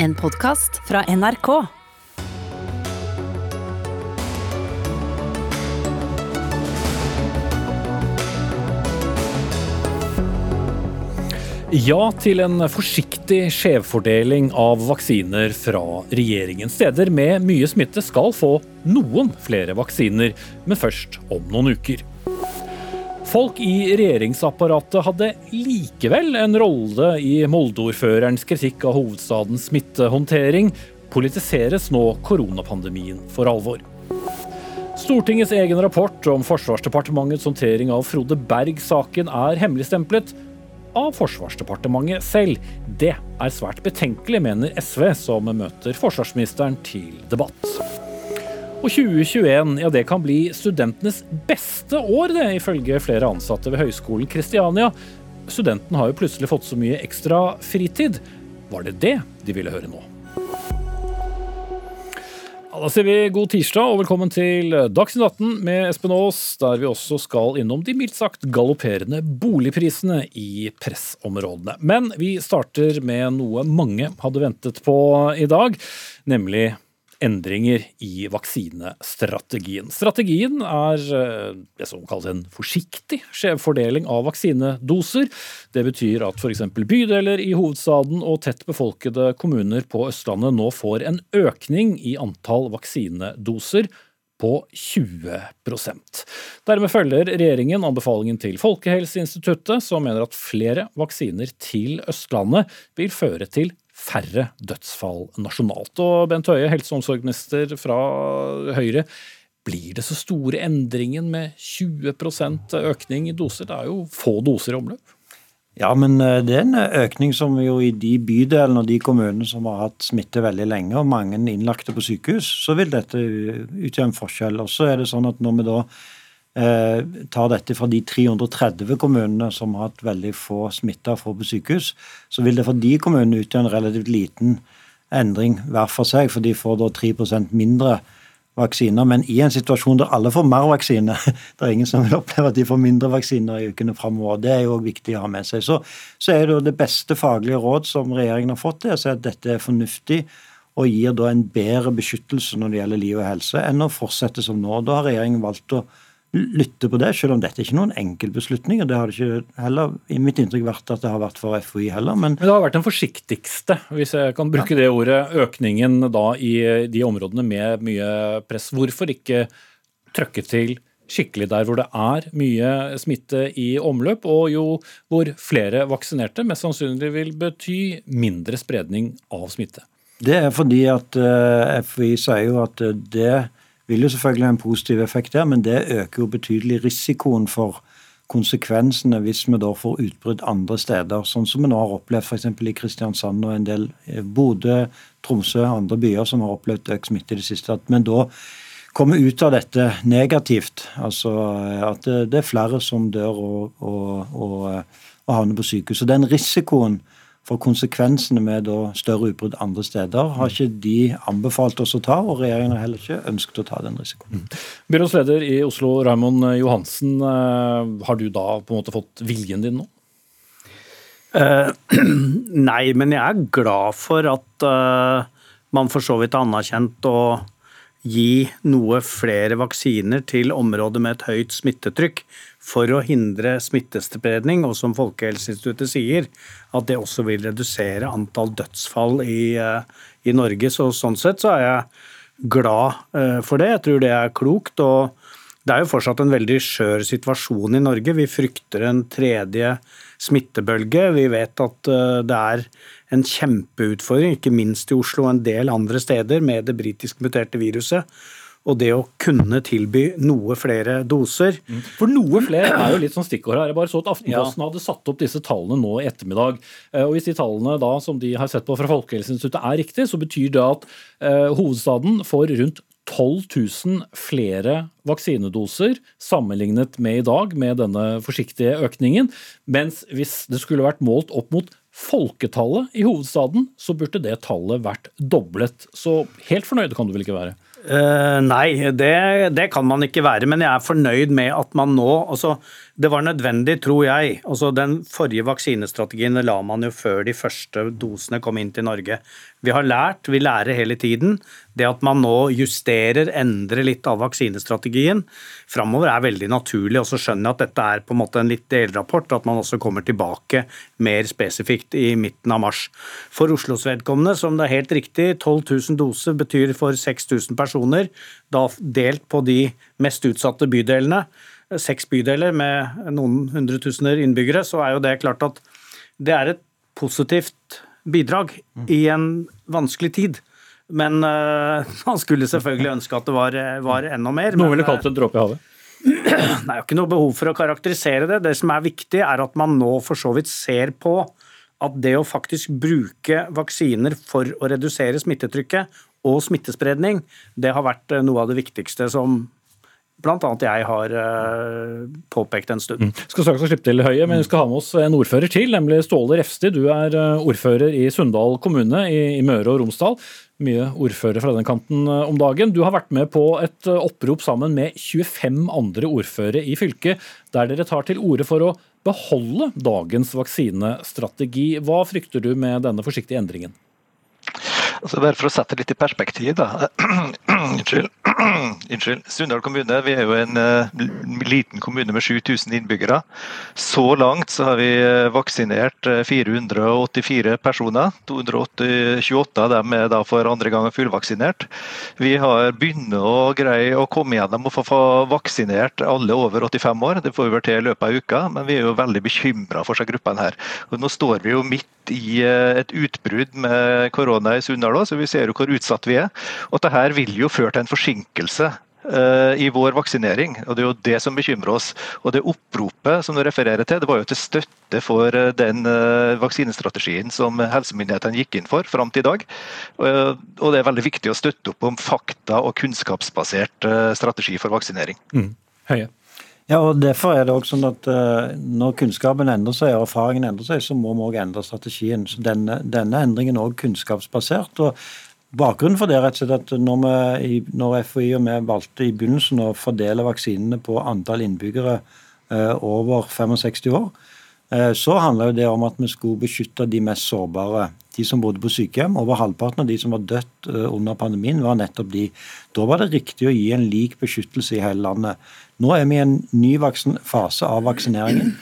En podkast fra NRK. Ja til en forsiktig skjevfordeling av vaksiner fra regjeringen. Steder med mye smitte skal få noen flere vaksiner, men først om noen uker. Folk i regjeringsapparatet hadde likevel en rolle i Molde-ordførerens kritikk av hovedstadens smittehåndtering. Politiseres nå koronapandemien for alvor. Stortingets egen rapport om Forsvarsdepartementets håndtering av Frode Berg-saken er hemmeligstemplet av Forsvarsdepartementet selv. Det er svært betenkelig, mener SV, som møter forsvarsministeren til debatt. Og 2021 ja, det kan bli studentenes beste år, det, ifølge flere ansatte ved Høgskolen Kristiania. Studenten har jo plutselig fått så mye ekstra fritid. Var det det de ville høre nå? Da sier vi god tirsdag og velkommen til Dagsnytt 18 med Espen Aas, der vi også skal innom de mildt sagt galopperende boligprisene i pressområdene. Men vi starter med noe mange hadde ventet på i dag, nemlig endringer i vaksinestrategien. Strategien er eh, det som kalles en forsiktig skjevfordeling av vaksinedoser. Det betyr at f.eks. bydeler i hovedstaden og tett befolkede kommuner på Østlandet nå får en økning i antall vaksinedoser på 20% Dermed følger regjeringen anbefalingen til Folkehelseinstituttet, som mener at flere vaksiner til Østlandet vil føre til færre dødsfall nasjonalt. Og Bent Høie, helse- og omsorgsminister fra Høyre. Blir det så store endringen med 20% økning i doser? Det er jo få doser i omløp. Ja, men eh, det er en økning som jo i de bydelene og de kommunene som har hatt smitte veldig lenge, og mange innlagte på sykehus, så vil dette utgjøre en forskjell. Og så er det sånn at når vi da eh, tar dette fra de 330 kommunene som har hatt veldig få smitta få på sykehus, så vil det for de kommunene utgjøre en relativt liten endring hver for seg, for de får da 3% mindre vaksiner. Men i en situasjon der alle får mer vaksine, det er ingen som vil oppleve at de får mindre vaksiner i ukene framover. Det er jo viktig å ha med seg. Så, så er det jo det beste faglige råd som regjeringen har fått, det er at dette er fornuftig og gir da en bedre beskyttelse når det gjelder liv og helse, enn å fortsette som nå. Da har regjeringen valgt å lytte på det, selv om dette ikke er noen enkel beslutning. og Det har det ikke heller i mitt inntrykk vært at det har vært for FHI heller. Men, men det har vært den forsiktigste, hvis jeg kan bruke ja. det ordet, økningen da i de områdene med mye press. Hvorfor ikke trøkke til skikkelig der hvor det er mye smitte i omløp, og jo hvor flere vaksinerte mest sannsynlig vil bety mindre spredning av smitte? Det er fordi at eh, FHI sier jo at uh, det vil jo selvfølgelig ha en positiv effekt der, men det øker jo betydelig risikoen for konsekvensene hvis vi da får utbrudd andre steder, sånn som vi nå har opplevd f.eks. i Kristiansand og en del eh, Bodø, Tromsø og andre byer som har opplevd økt smitte i det siste. Vi da kommer ut av dette negativt. Altså eh, at det, er flere som dør og, og, og, eh, og havner på sykehus. Og den risikoen for konsekvensene med større utbrudd andre steder har ikke de anbefalt oss å ta, og regjeringen har heller ikke ønsket å ta den risikoen. Mm. Byrådsleder i Oslo, Raymond Johansen. Eh, har du da på en måte fått viljen din nå? Uh, nei, men jeg er glad for at uh, man for så vidt har anerkjent å gi noe flere vaksiner til områder med et høyt smittetrykk for å hindre smittespredning, og som Folkehelseinstituttet sier, at det også vil redusere antall dødsfall i, eh, i Norge. Så sånn sett så er jeg glad eh, for det. Jeg tror det er klokt. og det er jo fortsatt en veldig skjør situasjon i Norge. Vi frykter en tredje smittebølge. Vi vet at eh, det er en kjempeutfordring, ikke minst i Oslo og en del andre steder, med det britisk muterte viruset og det å kunne tilby noe flere doser. Mm. For noe flere er jo litt sånn stikkord her. Jeg bare så at Aftenposten ja. hadde satt opp disse tallene nå i ettermiddag. Eh, og Hvis de tallene da, som de har sett på fra Folkehelseinstituttet er riktig, så betyr det at eh, hovedstaden får rundt 12 000 flere vaksinedoser sammenlignet med i dag, med denne forsiktige økningen. Mens hvis det skulle vært målt opp mot folketallet i hovedstaden, så burde det tallet vært doblet. Så helt fornøyde kan du vel ikke være? Uh, nei, det, det, kan man ikke være. Men jeg er fornøyd med at man nå altså, Det var nødvendig, tror jeg. Altså, den forrige vaksinestrategien la man jo før de første dosene kom inn til Norge. Vi har lært, vi lærer hele tiden. Det at man nå justerer, endrer litt av vaksinestrategien framover er veldig naturlig. Og så skjønner jeg at dette er på en måte en litt delrapport, at man også kommer tilbake mer spesifikt i midten av mars. For Oslos vedkommende, som det er helt riktig, 12 000 doser betyr for 6000 personer, da delt på de mest utsatte bydelene seks bydeler med noen hundre tusener innbyggere, så er jo det klart at det er et positivt bidrag i en vanskelig tid. Men uh, man skulle selvfølgelig ønske at det var, var enda mer. Noen ville kalt det en dråpe i havet? Det er jo ikke noe behov for å karakterisere det. Det som er viktig, er at man nå for så vidt ser på at det å faktisk bruke vaksiner for å redusere smittetrykket og smittespredning, det har vært noe av det viktigste som bl.a. jeg har uh, påpekt en stund. Mm. Skal straks slippe til Høie, men vi skal ha med oss en ordfører til, nemlig Ståle Refsti. Du er uh, ordfører i Sunndal kommune i, Møre og Romsdal. Mye ordfører fra den kanten uh, om dagen. Du har vært med på et opprop sammen med 25 andre ordførere i fylket, der dere tar til orde for å beholde dagens vaksinestrategi. Hva frykter du med denne forsiktige endringen? Altså bare For å sette det litt i perspektiv, da. Unnskyld. Unnskyld. Sunndal kommune vi er jo en uh, liten kommune med 7000 innbyggere. Så langt så har vi eh, vaksinert 484 eh, personer. 228 av dem er da for andre gang fullvaksinert. Vi har begynt å greie å komme gjennom og få vaksinert alle over 85 år. Det får vi vel til i løpet av uka, men vi er jo veldig bekymra for seg gruppene her. Og nå står vi jo midt i et utbrudd med korona i Sunndal Sunndal så vi ser jo hvor utsatt vi er. Og dette vil jo føre til en forsinkelse eh, i vår vaksinering. og Det er jo det som bekymrer oss. Og Det oppropet som du refererer til, det var jo til støtte for eh, den eh, vaksinestrategien som helsemyndighetene gikk inn for fram til i dag. Og Det er veldig viktig å støtte opp om fakta- og kunnskapsbasert strategi for vaksinering. Mm. Ja, og Derfor er det også sånn at uh, når kunnskapen endrer seg og erfaringen endrer seg, så må vi også endre strategien. Så denne, denne endringen er også kunnskapsbasert. og Bakgrunnen for det er rett og slett at når, vi, når FHI og vi valgte i begynnelsen å fordele vaksinene på antall innbyggere uh, over 65 år, uh, så handla det om at vi skulle beskytte de mest sårbare de som bodde på sykehjem. Over halvparten av de som var dødt under pandemien, var nettopp de. Da var det riktig å gi en lik beskyttelse i hele landet. Nå er vi i en ny fase av vaksineringen.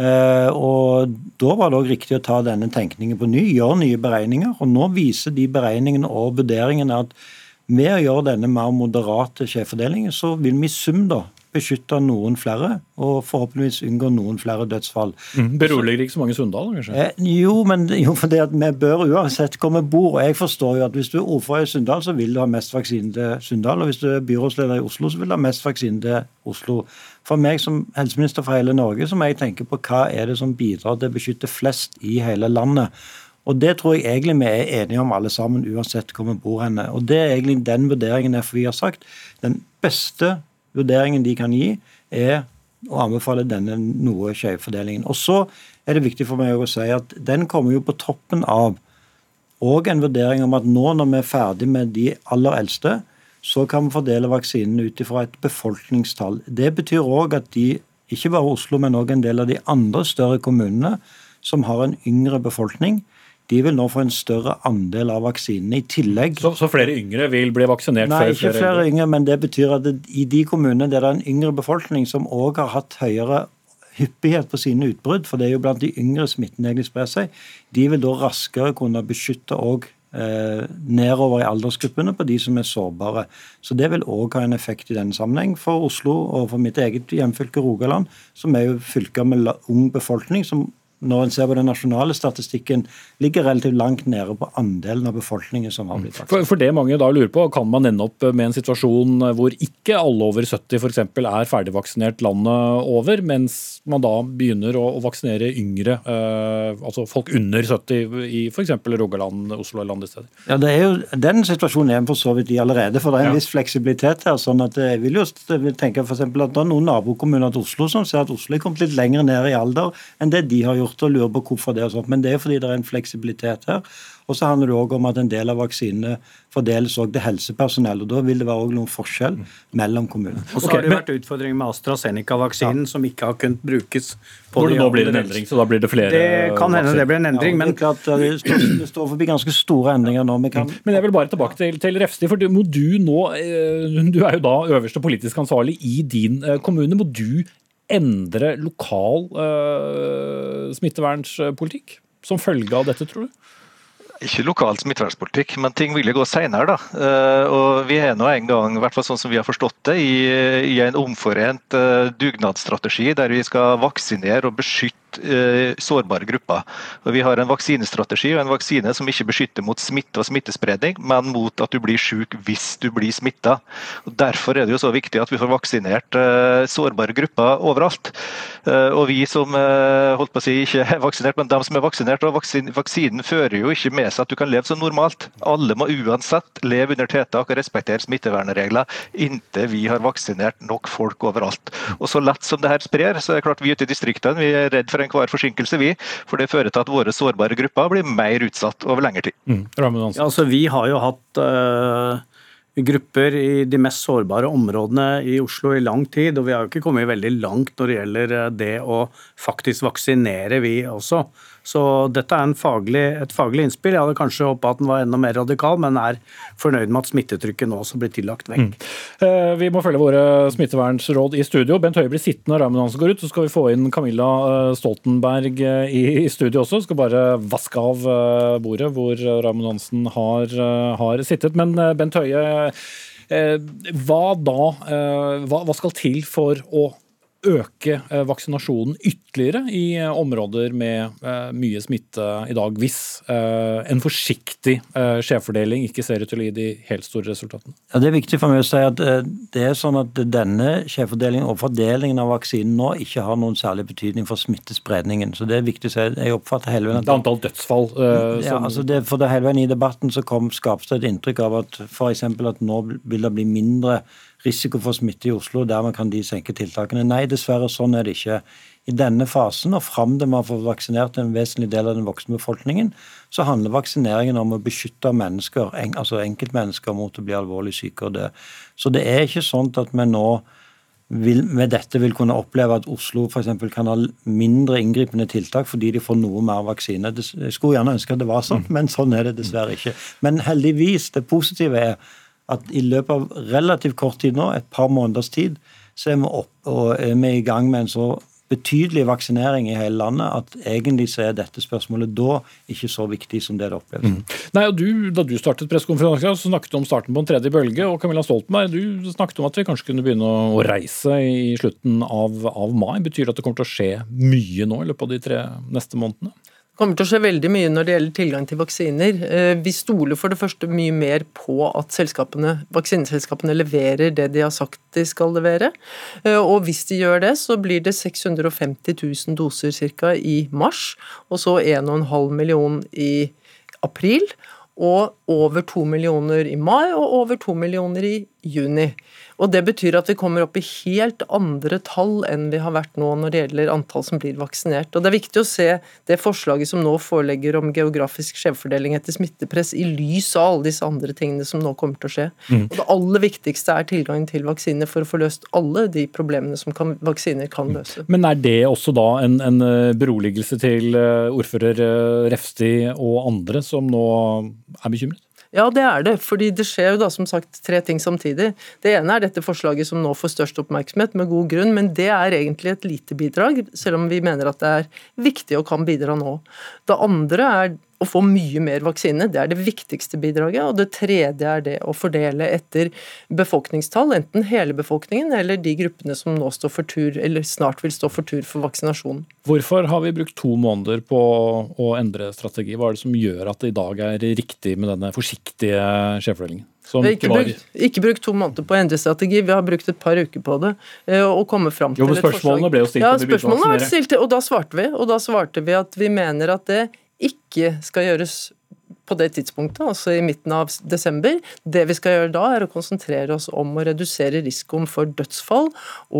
Eh, og Da var det også riktig å ta denne tenkningen på ny, gjøre nye beregninger. og Nå viser de beregningene og vurderingene at med å gjøre denne mer moderate skjevfordelingen, så vil vi i sum da beskytte noen flere, og forhåpentligvis unngå noen flere dødsfall. Mm, beroliger ikke så mange Sunndal, kanskje? Eh, jo, men jo, for det at vi bør uansett hvor vi bor. og Jeg forstår jo at hvis du er ordfører i Sunndal, så vil du ha mest vaksine til Sunndal. Og hvis du er byrådsleder i Oslo, så vil du ha mest vaksine til Oslo. For meg som helseminister for hele Norge, så må jeg tenke på hva er det som bidrar til å beskytte flest i hele landet. Og Det tror jeg egentlig vi er enige om alle sammen, uansett hvor vi bor henne. Og Det er egentlig den vurderingen FHI har sagt. Den beste vurderingen de kan gi, er å anbefale denne noe skjevfordelingen. Og så er det viktig for meg å si at den kommer jo på toppen av og en vurdering om at nå når vi er ferdig med de aller eldste, så kan vi fordele vaksinene ut ifra et befolkningstall. Det betyr òg at de, ikke bare Oslo, men òg en del av de andre større kommunene som har en yngre befolkning, de vil nå få en større andel av vaksinene. I tillegg Så, så flere yngre vil bli vaksinert? Nei, ikke flere, flere yngre, men det betyr at det, i de kommunene der det er en yngre befolkning som òg har hatt høyere hyppighet på sine utbrudd, for det er jo blant de yngre smitten egentlig sprer seg, de vil da raskere kunne beskytte òg eh, nedover i aldersgruppene på de som er sårbare. Så Det vil òg ha en effekt i denne sammenheng. For Oslo og for mitt eget hjemfylke Rogaland, som er jo fylker med ung befolkning, som når en ser på den nasjonale statistikken, ligger relativt langt nede på andelen av befolkningen som har blitt vaksinert. For, for, det mange da lurer på, Kan man ende opp med en situasjon hvor ikke alle over 70 f.eks. er ferdigvaksinert landet over, mens man da begynner å, å vaksinere yngre, eh, altså folk under 70 i f.eks. Rogaland, Oslo eller andre steder? Ja, det er jo, Den situasjonen er vi for så vidt i allerede, for det er en ja. viss fleksibilitet her. sånn at Jeg vil jo tenke for at det er noen nabokommuner til Oslo som ser at Oslo er kommet litt lenger ned i alder enn det de har gjort lurt å lure på hvorfor det er sånn, men det er fordi det er en fleksibilitet her. Og så handler det òg om at en del av vaksinene fordeles også til helsepersonell. og Da vil det være også noen forskjell mellom kommunene. Og så har det men- vært utfordringer med AstraZeneca-vaksinen, som ikke har kunnet brukes. på Hvor det nå blir en endring, så da blir det flere Det kan hende det blir en endring, Ja, men klart, det, står, det står forbi ganske store endringer nå. Vi kan, Men jeg vil bare tilbake til, til Refsti, for du, må du nå eh, Du er jo da øverste politisk ansvarlig i din eh, kommune. Må du endre lokal uh, smittevernspolitikk som følge av dette, tror du? Ikke lokal smittevernpolitikk, men ting vil jo gå seinere. Da. og vi er nå en gang, i hvert fall sånn som vi har forstått det, i, i en omforent uh, dugnadsstrategi der vi skal vaksinere og beskytte sårbare grupper. Og Vi har en vaksinestrategi og en vaksine som ikke beskytter mot smitte og smittespredning, men mot at du blir syk hvis du blir smitta. Derfor er det jo så viktig at vi får vaksinert sårbare grupper overalt. og vi som holdt på å si ikke er vaksinert, men dem som er vaksinert, og vaksin, vaksinen fører jo ikke med seg at du kan leve som normalt. Alle må uansett leve under tiltak og respektere smittevernregler inntil vi har vaksinert nok folk overalt. Og Så lett som det her sprer, så er det klart vi ute i distriktene vi er redd for enhver forsinkelse, vi. For det fører til at våre sårbare grupper blir mer utsatt over lengre tid. Mm. Ja, altså, vi har jo hatt uh grupper i de mest sårbare områdene i Oslo i lang tid, og vi har jo ikke kommet veldig langt når det gjelder øh, det å faktisk vaksinere, vi også. Så dette er faglig, et faglig innspill. Jeg hadde kanskje håpa at den var enda mer radikal, men er fornøyd med at smittetrykket nå også blir tillagt vekk. Eh, Vi må følge våre smittevernsråd i studio. Bent Høie blir sittende og Raymond Hansen går ut. Så skal vi få inn Camilla eh, Stoltenberg eh, i studio også. Skal bare vaske av bordet hvor Raymond Hansen har, har sittet. Men Bent Høie, hva da? hva skal til for å øke eh, vaksinasjonen ytterligere i eh, områder med eh, mye smitte i dag, hvis en forsiktig skjevfordeling ikke ser ut til å gi de helt store resultatene? Ja, Det er viktig for meg å si at det er sånn at denne skjevfordelingen og fordelingen av vaksinen nå ikke har noen særlig betydning for smittespredningen. Så det er viktig å si. Jeg oppfatter hele veien at... Det er antall dødsfall eh, ja, altså det, for det hele veien I debatten så kom, skapes det et inntrykk av at eksempel at nå vil det bli mindre risiko for smitte i Oslo, dermed kan de senke tiltakene. Nei, dessverre, sånn er det ikke. I denne fasen, og fram til man får vaksinert en vesentlig del av den voksne befolkningen, så handler vaksineringen om å beskytte mennesker, en, altså enkeltmennesker mot å bli alvorlig syke. og dø. Så det er ikke sånn at vi nå vil, med dette vil kunne oppleve at Oslo for eksempel, kan ha mindre inngripende tiltak fordi de får noe mer vaksine. Jeg skulle gjerne ønske at det var sånn, men sånn er det dessverre ikke. Men heldigvis, det positive er at i løpet av relativt kort tid nå, et par måneders tid, så er vi, opp, og er vi i gang med en så betydelig vaksinering i hele landet at egentlig så er dette spørsmålet da ikke så viktig som det det oppleves. Nei, og du, Da du startet pressekonferansen, så snakket du om starten på en tredje bølge. og Camilla Stoltenberg, du snakket om at vi kanskje kunne begynne å reise i slutten av, av mai. Betyr det at det kommer til å skje mye nå i løpet av de tre neste månedene? Kommer til å skje veldig mye når det gjelder tilgang til vaksiner. Eh, Vi stoler for det første mye mer på at selskapene, vaksineselskapene leverer det de har sagt de skal levere. Eh, Og hvis de gjør det, så blir det 650 000 doser ca. i mars, og så 1,5 million i april. Og over to millioner i mai og over to millioner i juni. Og Det betyr at vi kommer opp i helt andre tall enn vi har vært nå når det gjelder antall som blir vaksinert. Og Det er viktig å se det forslaget som nå forelegger om geografisk skjevfordeling etter smittepress i lys av alle disse andre tingene som nå kommer til å skje. Og Det aller viktigste er tilgangen til vaksiner for å få løst alle de problemene som kan, vaksiner kan løse. Men er det også da en, en eh, beroligelse til eh, ordfører eh, Refsti og andre som nå er bekymret? Ja, det er det. fordi det skjer jo da som sagt tre ting samtidig. Det ene er dette forslaget som nå får størst oppmerksomhet, med god grunn, men det er egentlig et lite bidrag, selv om vi mener at det er viktig og kan bidra nå. Det andre er å få mye mer vaksine, det er det viktigste bidraget. Og det tredje er det å fordele etter befolkningstall, enten hele befolkningen eller de gruppene som nå står for tur, eller snart vil stå for tur for vaksinasjon. Hvorfor har vi brukt to måneder på å endre strategi? Hva er det som gjør at det i dag er riktig med denne forsiktige skjevfordelingen? Som ikke var brukt, ikke brukt to måneder på å endre strategi, vi har brukt et par uker på det. eh, Og komme fram til Jo, men spørsmålene ble jo stilt Ja, spørsmålene vært stilt, og da svarte vi. Og da svarte vi at vi mener at det ikke skal gjøres på det tidspunktet, altså i midten av desember. Det vi skal gjøre da, er å konsentrere oss om å redusere risikoen for dødsfall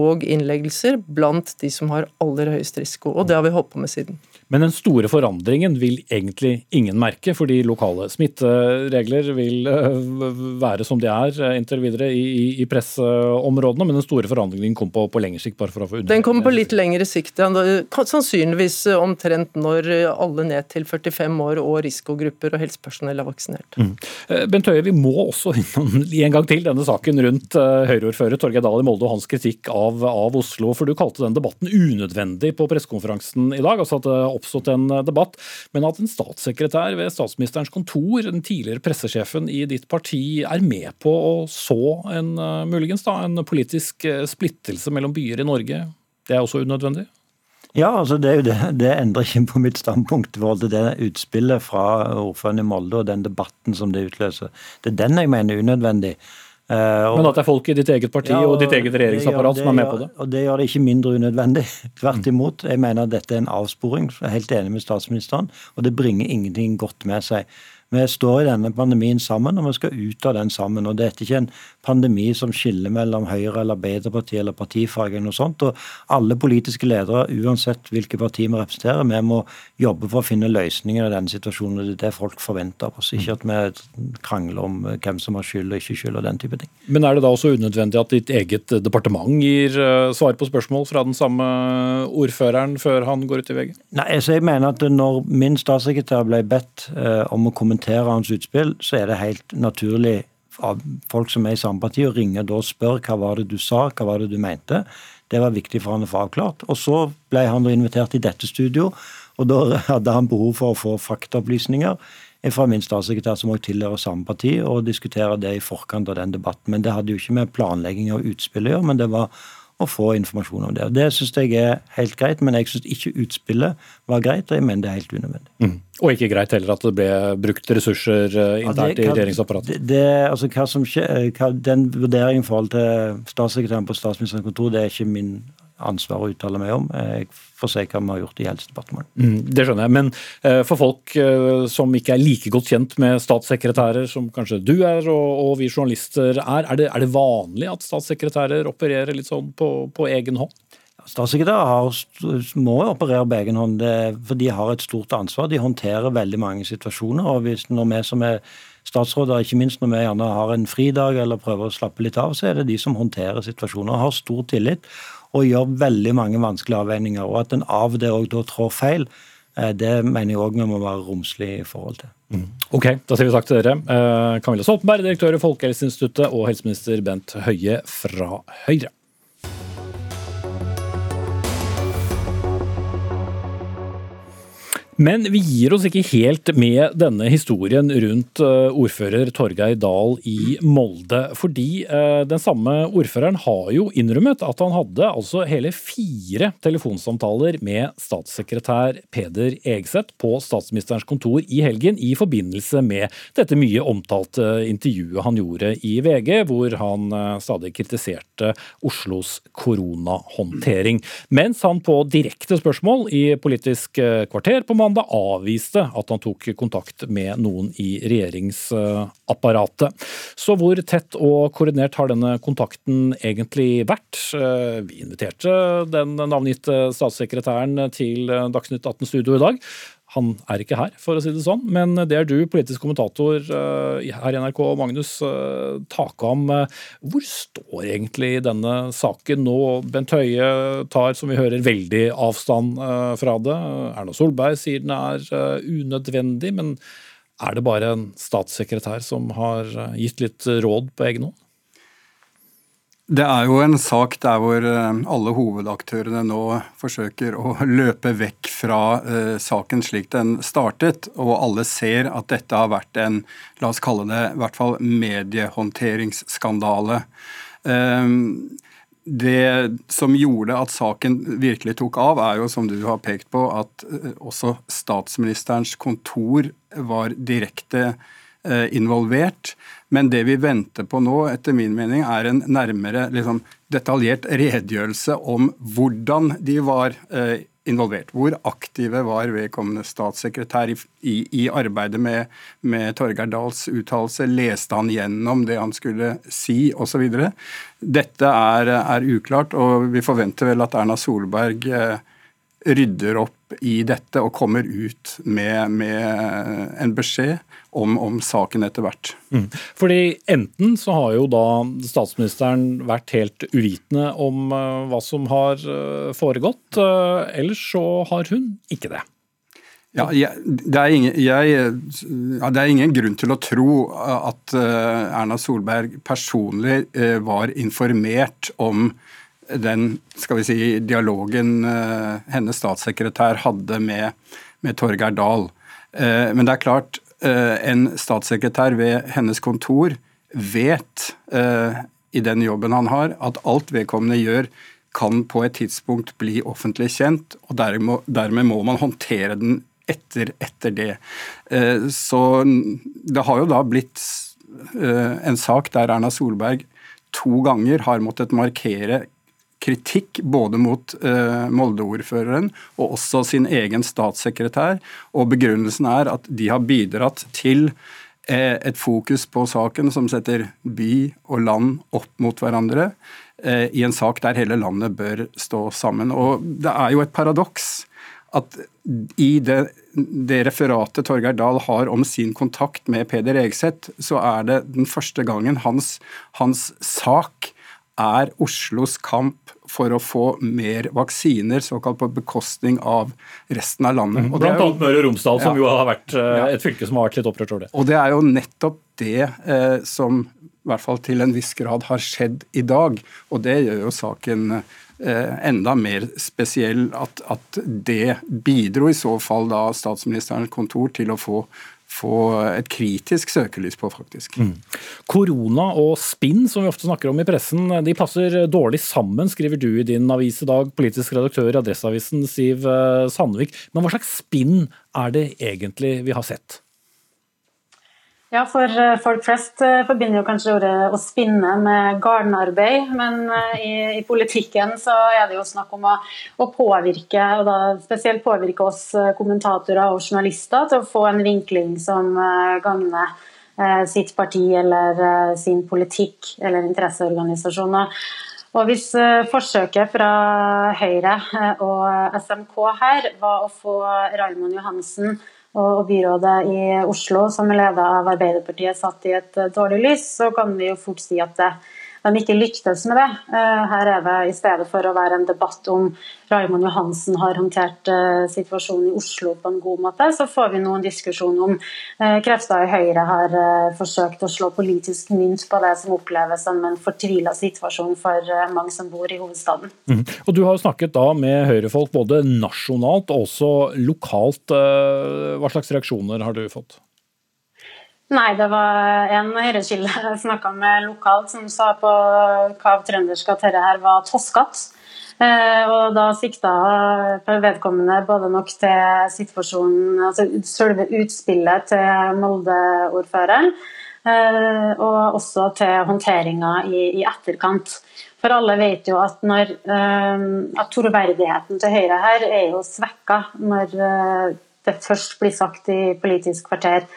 og innleggelser blant de som har aller høyest risiko. Og det har vi holdt på med siden. Men den store forandringen vil egentlig ingen merke, fordi lokale smitteregler vil være som de er inntil videre i, i pressområdene. Men den store forandringen kom på, på lengre sikt? bare for å få Den kommer på litt lengre sikt. Sannsynligvis omtrent når alle ned til 45 år og risikogrupper og helsepersonell er vaksinert. Mm. Bent Høie, vi må også innom en gang til denne saken rundt Høyre-ordfører Torgeir Dahl i Molde og hans kritikk av, av, Oslo. For du kalte den debatten unødvendig på pressekonferansen i dag. altså at oppstått en debatt, Men at en statssekretær ved statsministerens kontor, den tidligere pressesjefen i ditt parti, er med på å så en muligens da, en politisk splittelse mellom byer i Norge, det er også unødvendig? Ja, altså det, det, det, endrer ikke på mitt standpunkt i forhold til det utspillet fra ordføreren i Molde og den debatten som det utløser. Det er den jeg mener er unødvendig. Uh, og, Men at det er folk i ditt eget parti ja, og, og ditt eget regjeringsapparat som er med på det? Og Det gjør det ikke mindre unødvendig. Tvert imot. Jeg mener dette er en avsporing. Jeg er helt enig med statsministeren. Og det bringer ingenting godt med seg. Vi står i denne pandemien sammen, og vi skal ut av den sammen. og Dette er ikke en pandemi som skiller mellom Høyre eller Arbeiderpartiet eller partifarge eller noe sånt. og Alle politiske ledere, uansett hvilke parti vi representerer, vi må jobbe for å finne løsninger i denne situasjonen. Det er det folk forventer av oss. Ikke at vi krangler om hvem som har skyld og ikke skyld og den type ting. Men er det da også unødvendig at ditt eget departement gir eh, svar på spørsmål fra den samme ordføreren før han går ut i VG? Nei, så jeg mener at når min statssekretær ble bedt eh, om å kommentere hans utspill, så er det helt naturlig av folk som er i samme parti, og ringer da og spør hva var det du sa, hva var det du mente. Det var viktig for han å få avklart. Og så ble han da invitert i dette studio, og da hadde han behov for å få faktaopplysninger fra min statssekretær, som også tilhører samme parti, og diskutere det i forkant av den debatten. Men det hadde jo ikke med planlegging av utspill å gjøre, men det var å få informasjon om det. Og Det syns jeg er helt greit, men jeg syns ikke utspillet var greit, og jeg mener det er helt unødvendig. Mm. Og ikke greit heller at det ble brukt ressurser eh, internt ja, i regjeringsapparatet? Det, det, altså, hva som skjer, eh, den vurderingen i forhold til statssekretæren på statsministerens kontor, det er ikke min ansvar å uttale meg om. Jeg får se hva vi har gjort i Helsedepartementet. Mm, det skjønner jeg. Men uh, for folk uh, som ikke er like godt kjent med statssekretærer som kanskje du er og, og vi journalister er, er det, er det, vanlig at statssekretærer opererer litt sånn på, på egen hånd? Statssekretærer må operere på egen hånd, for de har et stort ansvar. De håndterer veldig mange situasjoner. og hvis når vi som er statsråder, ikke minst når vi gjerne har en fridag eller prøver å slappe litt av, så er det de som håndterer situasjoner. og Har stor tillit og gjør veldig mange vanskelige avveininger. Og at en av det òg da trår feil, eh, det mener jeg òg vi må være romslig i forhold til. Mm. Ok, da sier vi takk til dere. Eh, Camilla Stoltenberg, direktør i Folkehelseinstituttet, og helseminister Bent Høie fra Høyre. Men vi gir oss ikke helt med denne historien rundt eh, ordfører Torgeir Dahl i Molde. Fordi eh, den samme ordføreren har jo innrømmet at han hadde altså hele fire telefonsamtaler med statssekretær Peder Egseth på statsministerens kontor i helgen i forbindelse med dette mye omtalte intervjuet han gjorde i VG, hvor han eh, stadig kritiserte Oslos koronahåndtering. Mens han på direkte spørsmål i Politisk kvarter på mandag avviste at han tok kontakt med noen i regjeringsapparatet. Så hvor tett og koordinert har denne kontakten egentlig vært? Vi inviterte den navngitte statssekretæren til Dagsnytt 18 Studio i dag. Han er ikke her, for å si det sånn, men det er du, politisk kommentator eh, her i NRK, Magnus uh, Takam. Hvor står egentlig denne saken nå? Bent Høie tar, som vi hører, veldig avstand eh, fra det. Erna Solberg sier den er unødvendig, men er det bare en statssekretær som har gitt litt råd på egen hånd? Det er jo en sak der hvor eh, alle hovedaktørene nå forsøker å løpe vekk fra uh, saken slik den startet, og alle ser at dette har vært en, la oss kalle det, i hvert fall mediehåndteringsskandale. Um, det som gjorde at saken virkelig tok av, er jo, som du har pekt på, at uh, også statsministerens kontor var direkte involvert. Men det vi venter på nå, etter min mening, er en nærmere liksom, detaljert redegjørelse om hvordan de var eh, involvert. Hvor aktive var vedkommende statssekretær i, i, i arbeidet med, med Torgeir Dahls uttalelse? Leste han gjennom det han skulle si, osv.? Dette er, er, uklart, og vi forventer vel at Erna Solberg eh, rydder opp i dette og kommer ut med, med en beskjed om, om, saken etter hvert. Mm. Fordi enten så har jo da statsministeren vært helt uvitende om uh, hva som har uh, foregått, uh, eller så har hun ikke det. Ja, jeg, det, er ingen, jeg, det, er ingen, grunn til å tro at Erna Solberg personlig var informert om den skal vi si, dialogen hennes statssekretær hadde med, med Torgeir Dahl. Men det er klart, Eh, en statssekretær ved hennes kontor vet eh, i den jobben han har, at alt vedkommende gjør kan på et tidspunkt bli offentlig kjent, og dermed må man håndtere den etter, etter det. Eh, så det har jo da blitt en sak der Erna Solberg to ganger har måttet markere kritikk både mot eh, Molde-ordføreren og også sin egen statssekretær. Og begrunnelsen er at de har bidratt til eh, et fokus på saken som setter by og land opp mot hverandre eh, i en sak der hele landet bør stå sammen. Og det er jo et paradoks at i det, det, referatet Torgeir Dahl har om sin kontakt med Peder Egseth, så er det den første gangen hans, hans sak er Oslos kamp for å få mer vaksiner, såkalt på bekostning av resten av landet. Og Blant annet Møre og Romsdal, som jo har vært uh, et fylke som har vært litt opprørt over det. Og det er jo nettopp det eh, som i hvert fall til en viss grad har skjedd i dag. Og det gjør jo saken eh, enda mer spesiell at, at, det bidro i så fall da statsministerens kontor til å få få et kritisk søkelys på, faktisk. Mm. Korona og spinn, som vi ofte snakker om i pressen, de passer dårlig sammen, skriver du i din avis i dag, politisk redaktør i Adresseavisen Siv eh, Sandvik. Men hva slags spinn er det egentlig vi har sett? Ja, for eh, folk flest eh, forbinder jo kanskje ordet å spinne med gardenarbeid, men eh, i, i, politikken så er det jo snakk om å, å, påvirke, og da spesielt påvirke oss kommentatorer og journalister til å få en vinkling som gagner sitt parti eller sin politikk eller interesseorganisasjoner. Og hvis forsøket fra Høyre og SMK her var å få Raymond Johansen og byrådet i Oslo, som er leda av Arbeiderpartiet, satt i et eh, dårlig lys, så kan vi jo fort si at de ikke lyktes med det. Eh, her er det i stedet for å være en debatt om Raymond Johansen har håndtert eh, situasjonen i Oslo på en god måte, så får vi nå en diskusjon om eh, krefter i Høyre har forsøkt å slå politisk mynt på det som oppleves som en fortvila situasjon for mange som bor i hovedstaden. Mm. Og Du har snakket da med Høyre-folk både nasjonalt og også lokalt. Hva slags reaksjoner har du fått? Nei, det var en høyrekilde jeg snakka med lokalt som sa på hva trøndersk at dette her var toskete. Eh, og da sikta vedkommende både nok til situasjonen, altså selve utspillet til Molde-ordføreren, eh, og også til håndteringa i, i, etterkant. For alle vet jo at, når, eh, at troverdigheten til Høyre her er jo svekka når det først blir sagt i Politisk kvarter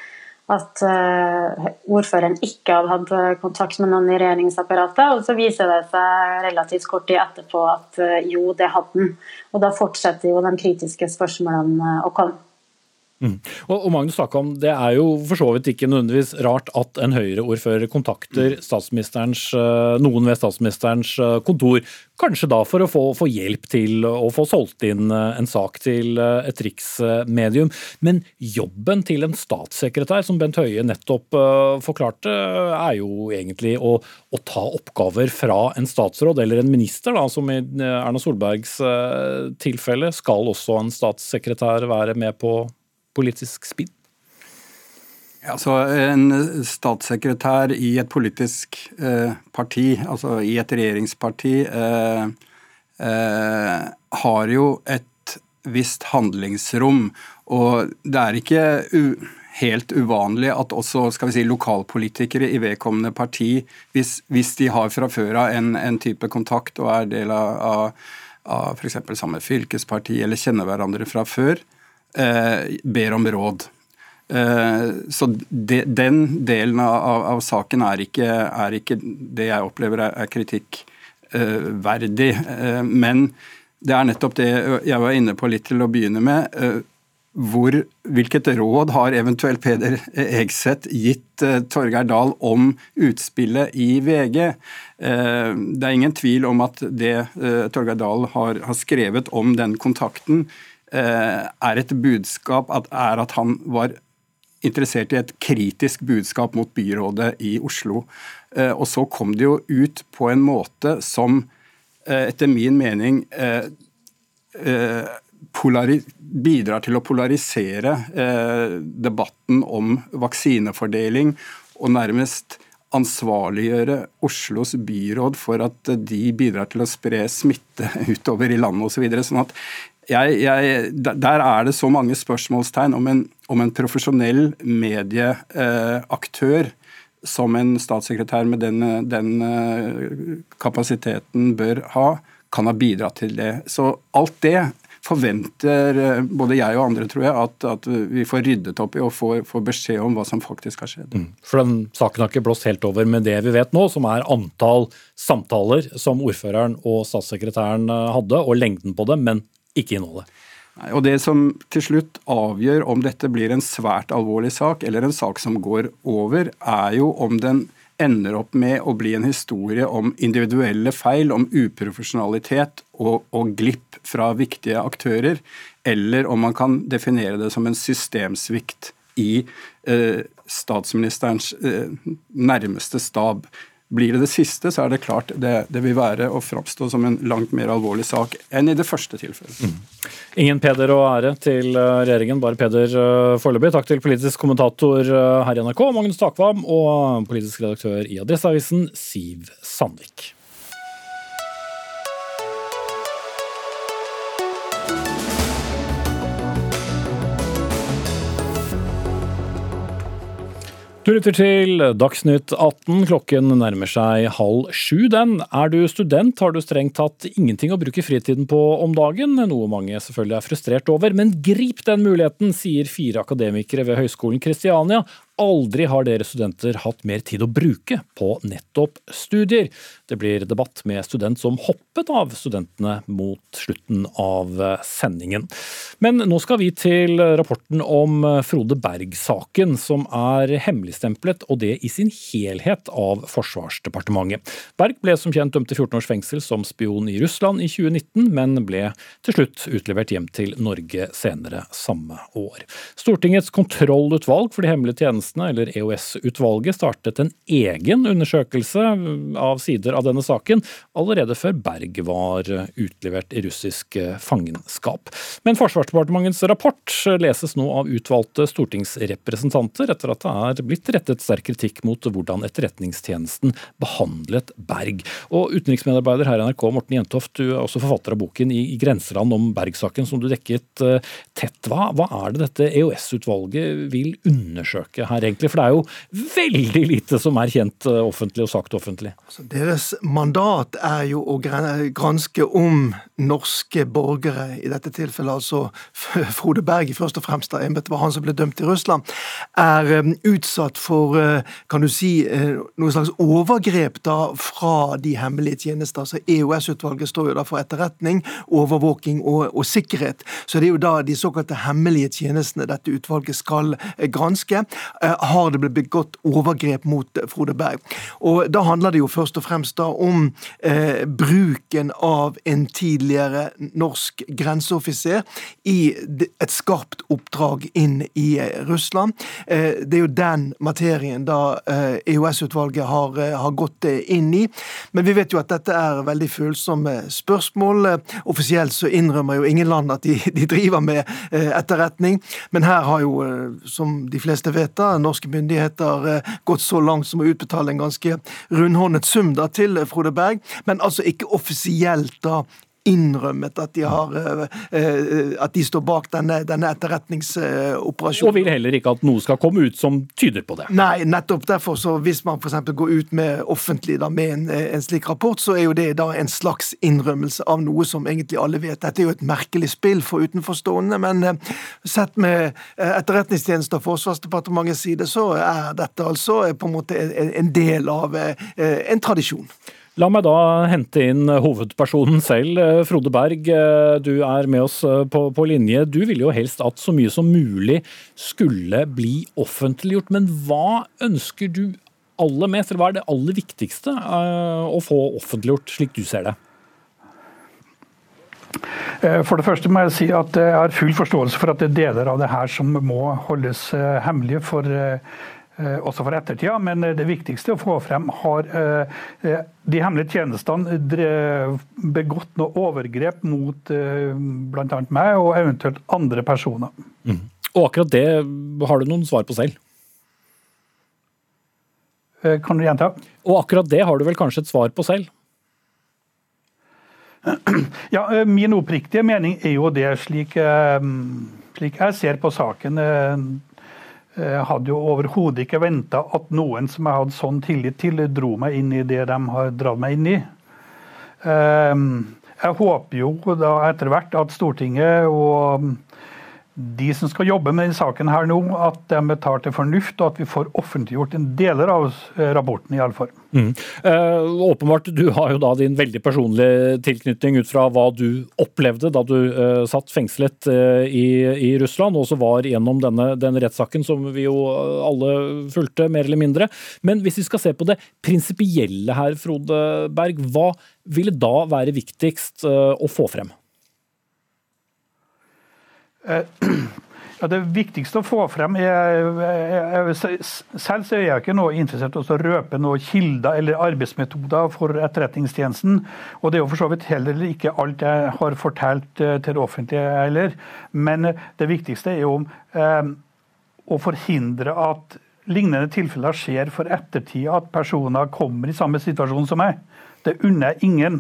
at uh, ordføreren ikke hadde hatt eh, kontakt med noen i regjeringsapparatet. Og så viser det seg relativt kort tid etterpå at uh, jo, det hadde han. Og da fortsetter jo de kritiske spørsmålene å komme. Mm. Og, og Magnus om, Det er jo for så vidt ikke nødvendigvis rart at en Høyre-ordfører kontakter eh, noen ved statsministerens eh, kontor, kanskje da for å få, få, hjelp til å få solgt inn eh, en sak til et riksmedium. Men jobben til en statssekretær, som Bent Høie nettopp forklarte, er jo egentlig å, å ta oppgaver fra en statsråd eller en minister, da, som i Erna Solbergs tilfelle. Skal også en statssekretær være med på politisk spinn? Altså, En statssekretær i et politisk eh, parti, altså i et regjeringsparti, eh, eh, har jo et visst handlingsrom. Og det er ikke helt uvanlig at også skal vi si, lokalpolitikere i vedkommende parti, hvis, hvis de har fra før av en, en, type kontakt og er del av, av, av f.eks. samme fylkesparti eller kjenner hverandre fra før, Eh, ber om råd. Eh, så de, den delen av, av saken er ikke, er ikke, det jeg opplever er, er kritikkverdig. Eh, men det er nettopp det jeg var inne på litt til å begynne med. Hvor, hvilket råd har eventuelt Peder Egseth gitt Torgeir Dahl om utspillet i VG? Det er ingen tvil om at det Torgeir Dahl har, har skrevet om den kontakten, er et budskap at, er at han var interessert i et kritisk budskap mot byrådet i Oslo. Eh, og så kom det jo ut på en måte som eh, etter min mening eh, bidrar til å polarisere debatten om vaksinefordeling og nærmest ansvarliggjøre Oslos byråd for at de bidrar til å spre smitte utover i landet osv. Så sånn at jeg, jeg, der er det så mange spørsmålstegn om en, om en profesjonell medieaktør eh, som en statssekretær med den, den eh, kapasiteten bør ha, kan ha bidratt til det. Så alt det forventer eh, både jeg og andre, tror jeg, at, at vi får ryddet opp i og får, får, beskjed om hva som faktisk har skjedd. Mm. For den saken har ikke blåst helt over med det vi vet nå, som er antall samtaler som ordføreren og statssekretæren hadde, og lengden på dem, men ikke innholdet. Og Det som til slutt avgjør om dette blir en svært alvorlig sak, eller en sak som går over, er jo om den ender opp med å bli en historie om individuelle feil, om uprofesjonalitet og, og glipp fra viktige aktører, eller om man kan definere det som en systemsvikt i eh, statsministerens eh, nærmeste stab. Blir det det siste, så er det klart det, det vil være å framstå som en langt mer alvorlig sak enn i det første tilfellet. Mm. Ingen Peder og ære til eh, regjeringen, bare Peder eh, foreløpig. Takk til politisk kommentator eh, her i NRK, Magnus Takvam, og politisk redaktør i Adresseavisen, Siv Sandvik. Du lytter til Dagsnytt 18. Klokken nærmer seg halv sju. Den. Er du student, har du strengt tatt ingenting å bruke fritiden på om dagen, noe mange selvfølgelig er frustrert over. Men grip den muligheten, sier fire akademikere ved Høgskolen Kristiania Aldri har dere studenter hatt mer tid å bruke på nettopp studier. Det blir debatt med student som hoppet av studentene mot slutten av sendingen. Men nå skal vi til rapporten om Frode Berg-saken, som er hemmeligstemplet, og det i sin helhet av Forsvarsdepartementet. Berg ble som kjent dømt til 14 års fengsel som spion i Russland i 2019, men ble til slutt utlevert hjem til Norge senere samme år. Stortingets kontrollutvalg for de hemmelige tjenestene tjenestene, eller EOS-utvalget, startet en egen undersøkelse av sider av denne saken allerede før Berg var utlevert i russisk fangenskap. Men Forsvarsdepartementets rapport leses nå av utvalgte stortingsrepresentanter etter at det er blitt rettet sterk kritikk mot hvordan Etterretningstjenesten behandlet Berg. Og utenriksmedarbeider her i NRK, Morten Jentoft, du er også forfatter av boken I grenseland om Berg-saken, som du dekket eh, tett. Hva, hva er det dette EOS-utvalget vil undersøke her? Her, egentlig? For det er jo veldig lite som er kjent eh, offentlig og sagt offentlig. Altså, deres mandat er jo å granske om norske borgere, i dette tilfellet altså Frode Berg først og fremst, da, det var han som ble dømt i Russland, er um, utsatt for, uh, kan du si, noe slags overgrep da fra de hemmelige tjenester. Altså EOS-utvalget står jo da for etterretning, overvåking og, og sikkerhet. Så det er jo da de såkalte hemmelige tjenestene dette utvalget skal granske. Eh, har det blitt begått overgrep mot eh, Frode Berg. Og Da handler det jo først og fremst da om eh, bruken av en tidligere norsk grenseoffiser i et skarpt oppdrag inn i eh, Russland. Eh, det er jo den materien da eh, EOS-utvalget har, har, gått inn i. Men vi vet jo at dette er veldig følsomme spørsmål. Offisielt så innrømmer jo ingen land at de, de driver med etterretning, men her har jo, som de fleste vet, da, norske myndigheter eh, gått så langt som å utbetale en ganske rundhåndet sum da, til Frode Berg, men altså ikke offisielt da innrømmet at de, har, eh, eh, at de står bak denne, denne etterretningsoperasjonen. Og vil heller ikke at noe skal komme ut som tyder på det. Nei, nettopp derfor. så Hvis man f.eks. går ut med offentlig da, med en, en, slik rapport, så er jo det da en slags innrømmelse av noe som egentlig alle vet. Dette er jo et merkelig spill for utenforstående, men eh, sett med Etterretningstjenesten og Forsvarsdepartementets side, så er dette altså på en måte en del av en tradisjon. La meg da hente inn hovedpersonen selv. Eh, Frode Berg, eh, du er med oss eh, på, på, linje. Du ville jo helst at så mye som mulig skulle bli offentliggjort. Men hva ønsker du aller mest, eller hva er det aller viktigste å få offentliggjort, slik du ser det? For det første må jeg si at jeg har full forståelse for at det er deler av det her som må holdes hemmelige for også for ettertida, men eh, det viktigste å få frem har eh, de hemmelige tjenestene begått noe overgrep mot bl.a. meg og eventuelt andre personer. Mm. Og akkurat det har du noen svar på selv? Kan du gjenta? Og akkurat det har du vel kanskje et svar på selv? Ja, Min oppriktige mening er jo det, slik, slik jeg ser på saken jeg eh, hadde jo overhodet ikke venta at noen som jeg hadde sånn tillit til, dro meg inn i det de har dratt meg inn i. Ehm, jeg håper jo da etter hvert at Stortinget og de som skal jobbe med denne saken her nå, at de tar til fornuft, og at vi får offentliggjort en deler av eh, rapporten, iallfall. Mm. Eh, åpenbart, du har jo da din veldig personlige tilknytning ut fra hva du opplevde da du eh, satt fengslet eh, i, i, Russland, og også var gjennom denne, denne rettssaken som vi jo alle fulgte, mer eller mindre. Men hvis vi skal se på det prinsipielle her, Frode Berg, hva ville da være viktigst eh, å få frem? Eh, ja, det viktigste å få frem er, Selv er jeg ikke noe interessert i å røpe noen kilder eller arbeidsmetoder for Etterretningstjenesten. Og det er jo for så vidt heller ikke alt jeg har fortalt eh, til det offentlige heller. Men det viktigste er jo eh, å forhindre at lignende tilfeller skjer for ettertida, at personer kommer i samme situasjon som meg. Det unner jeg ingen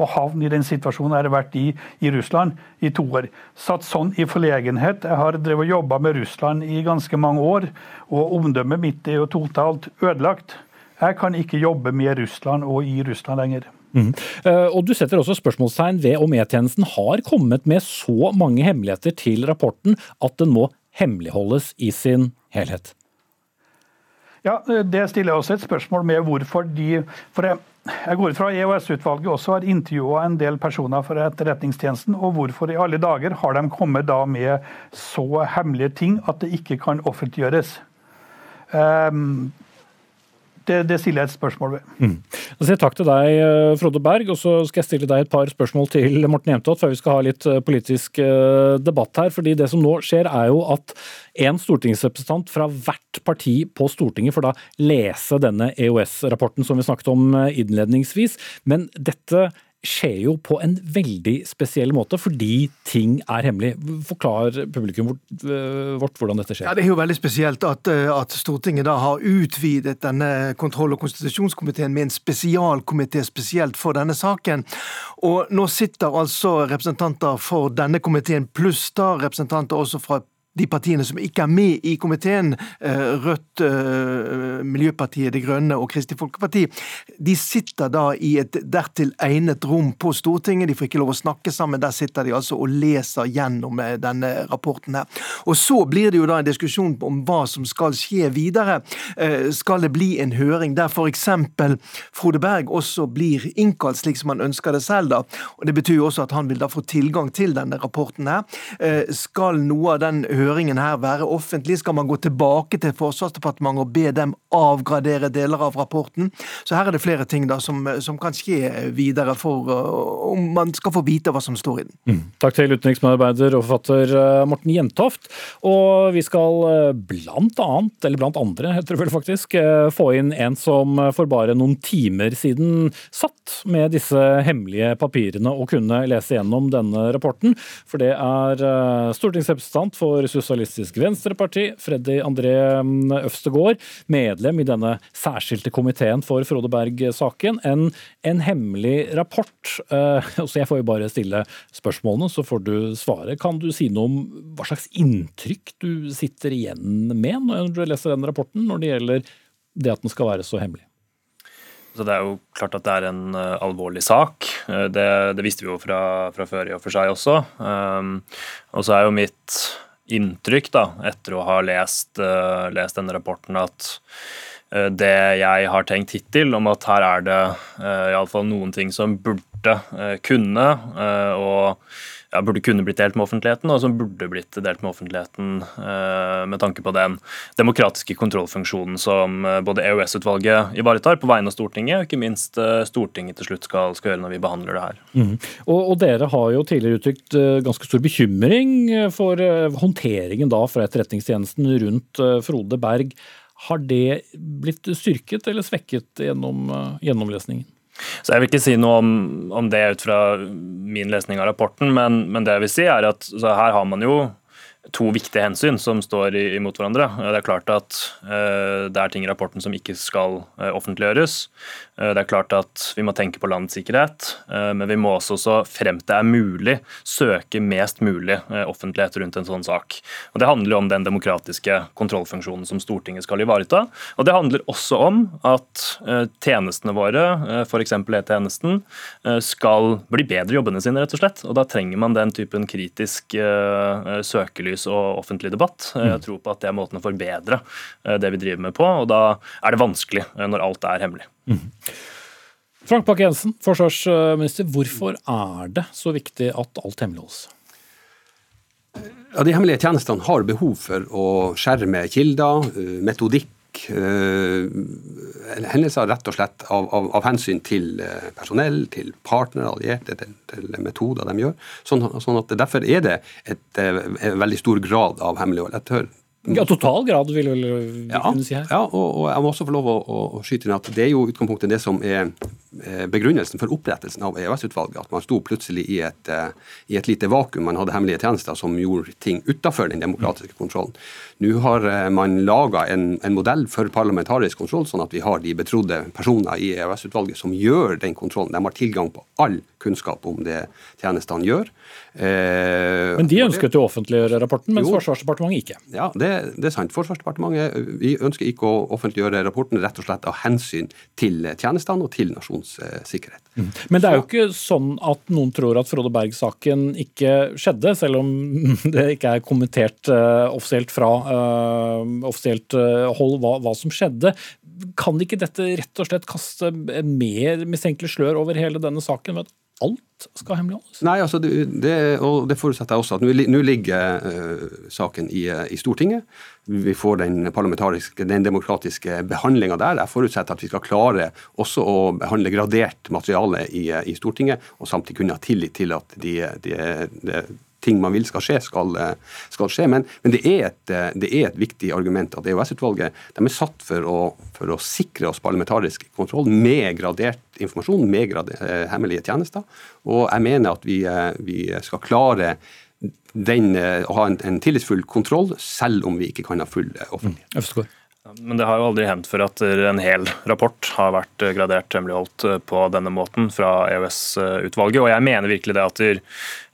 å havn i den situasjonen jeg har vært i i Russland i to år. Satt sånn i forlegenhet. Jeg har drevet og jobba med Russland i ganske mange år, og omdømmet mitt er jo totalt ødelagt. Jeg kan ikke jobbe med Russland og i Russland lenger. Mm. Og Du setter også spørsmålstegn ved om E-tjenesten har kommet med så mange hemmeligheter til rapporten at den må hemmeligholdes i sin helhet. Ja, Det stiller også et spørsmål med hvorfor de For jeg, jeg går ut fra EOS-utvalget også har intervjua en del personer for Etterretningstjenesten. Og hvorfor i alle dager har de kommet da med så hemmelige ting at det ikke kan offentliggjøres? Um, det, det, stiller jeg et spørsmål ved. Mm. Da sier takk til deg, eh, Frode Berg, og så skal jeg stille deg et par spørsmål til Morten Jemtoft, før vi skal ha litt eh, politisk eh, debatt her. fordi det som nå skjer, er jo at en stortingsrepresentant fra hvert parti på Stortinget får da lese denne EOS-rapporten som vi snakket om innledningsvis. Men dette skjer jo på en veldig spesiell måte, fordi ting er hemmelig. Forklar publikum eh, vårt hvordan dette skjer. Ja, Det er jo veldig spesielt at, eh, at Stortinget da har utvidet denne kontroll- og konstitusjonskomiteen med en spesialkomité spesielt for denne saken. Og nå sitter altså representanter for denne komiteen, pluss da representanter også fra de partiene som ikke er med i komiteen, eh, Rødt, eh, Miljøpartiet De Grønne og Kristelig Folkeparti, de sitter da i et dertil egnet rom på Stortinget. De får ikke lov å snakke sammen. Der sitter de altså og leser gjennom eh, denne rapporten her. Og så blir det jo da en diskusjon om hva som skal skje videre. Skal det bli en høring der f.eks. Frode Berg også blir innkalt, slik som han ønsker det selv, da. Og Det betyr jo også at han vil da få tilgang til denne rapporten her. Skal noe av den høringen høringen her være offentlig? Skal man gå tilbake til Forsvarsdepartementet og be dem avgradere deler av rapporten? Så her er det flere ting da som, som kan skje videre for uh, om man skal få vite hva som står i den. Mm. Takk til utenriksmedarbeider og forfatter uh, Morten Jentoft. Og vi skal uh, blant annet, eller blant andre heter det vel faktisk, få inn en som for bare noen timer siden satt med disse hemmelige papirene og kunne lese gjennom denne rapporten. For det er stortingsrepresentant for Sosialistisk Venstreparti, Freddy André mm, Øvstegård, medlem i denne særskilte komiteen for Frode Berg-saken. En, en, hemmelig rapport. Eh, så jeg får jo bare stille spørsmålene, så får du svare. Kan du si noe om hva slags inntrykk du sitter igjen med når du leser den rapporten, når det gjelder det at den skal være så hemmelig? Så Det er jo klart at det er en uh, alvorlig sak. Uh, det, det, visste vi jo fra, fra før i og for seg også. Um, og så er jo mitt inntrykk da, etter å ha lest, uh, lest denne rapporten, at det jeg har tenkt hittil, om at her er det iallfall noen ting som burde kunne og ja, burde kunne blitt delt med offentligheten, og som burde blitt delt med offentligheten eh, med tanke på den demokratiske kontrollfunksjonen som eh, både EOS-utvalget ivaretar på vegne av Stortinget, og ikke minst eh, Stortinget til slutt skal, skal, gjøre når vi behandler det her. Mm. Og, og, Dere har jo tidligere uttrykt ganske stor bekymring for håndteringen da fra Etterretningstjenesten rundt Frode Berg. Har det blitt styrket eller svekket gjennom gjennomlesningen? Så Jeg vil ikke si noe om, om det ut fra min lesning av rapporten, men, men det jeg vil si er at her har man jo to viktige hensyn som står imot hverandre. Det er klart at uh, det er ting i rapporten som ikke skal uh, offentliggjøres. Uh, det er klart at vi må tenke på landets sikkerhet, men vi må også, så fremt det er mulig, søke mest mulig offentlighet rundt en sånn sak. Og Det handler om den demokratiske kontrollfunksjonen som Stortinget skal ivareta. Og det handler også om at tjenestene våre, f.eks. E-tjenesten, skal bli bedre i jobbene sine, rett og slett. Og da trenger man den typen kritisk søkelys søkelys og offentlig debatt. Eh, jeg mm. tror på at det er måten å forbedre eh, det vi driver med på, og da er det vanskelig eh, når alt er hemmelig. Mm. Frank Bakke-Jensen, forsvarsminister. Hvorfor er det så viktig at alt hemmeligholdes? Ja, De hemmelige tjenestene har behov for å skjerme kilder, metodikk uh, hendelser rett og slett av, av, av, hensyn til eh, personell, til partnere, allierte, til, til metoder de gjør. Sånn, sånn, at Derfor er det et, eh, et veldig stor grad av hemmelighold. Jeg ja, Total grad, vil vel ja, kunne si her. Ja, og, og, jeg må også få lov å, å skyte inn at det er jo utgangspunktet det som er begrunnelsen for opprettelsen av EØS-utvalget. At man sto plutselig i et, eh, i et, lite vakuum. Man hadde hemmelige tjenester som gjorde ting utafor den demokratiske kontrollen. Nå har eh, man laga en, en, modell for parlamentarisk kontroll, sånn at vi har de betrodde personer i EØS-utvalget som gjør den kontrollen. De har tilgang på all kunnskap om det tjenestene gjør. Eh, men de ønsket jo å offentliggjøre rapporten, mens jo, Forsvarsdepartementet ikke? Ja, det, det, er sant. Forsvarsdepartementet vi ønsker ikke å offentliggjøre rapporten rett og slett av hensyn til tjenestene og til nasjonens eh. Mm. Men det er jo ikke sånn at noen tror at Frode Berg-saken ikke skjedde, selv om det ikke er kommentert uh, offisielt fra uh, offisielt hold hva, hva som skjedde. Kan ikke dette rett og slett kaste mer mistenkelig slør over hele denne saken ved at alt skal hemmeligholdes? Nei, altså det, det, og det forutsetter jeg også. at Nå ligger uh, saken i, i, Stortinget. Vi får den parlamentariske, den demokratiske behandlinga der. Jeg forutsetter at vi skal klare også å behandle gradert materiale i, i Stortinget, og samtidig kunne ha tillit til at de, de, de ting man vil skal skje, skal, skal skje. Men, men det, er et, det, er et, viktig argument at EOS-utvalget de er satt for å, for å, sikre oss parlamentarisk kontroll med gradert informasjon, med gradert, eh, hemmelige tjenester. Og jeg mener at vi, eh, vi skal klare den, eh, å ha en, en, tillitsfull kontroll, selv om vi ikke kan ha full offentlighet. Mm, men det har jo aldri hendt før at en hel rapport har vært gradert hemmeligholdt på denne måten fra EØS-utvalget. Og jeg mener virkelig det at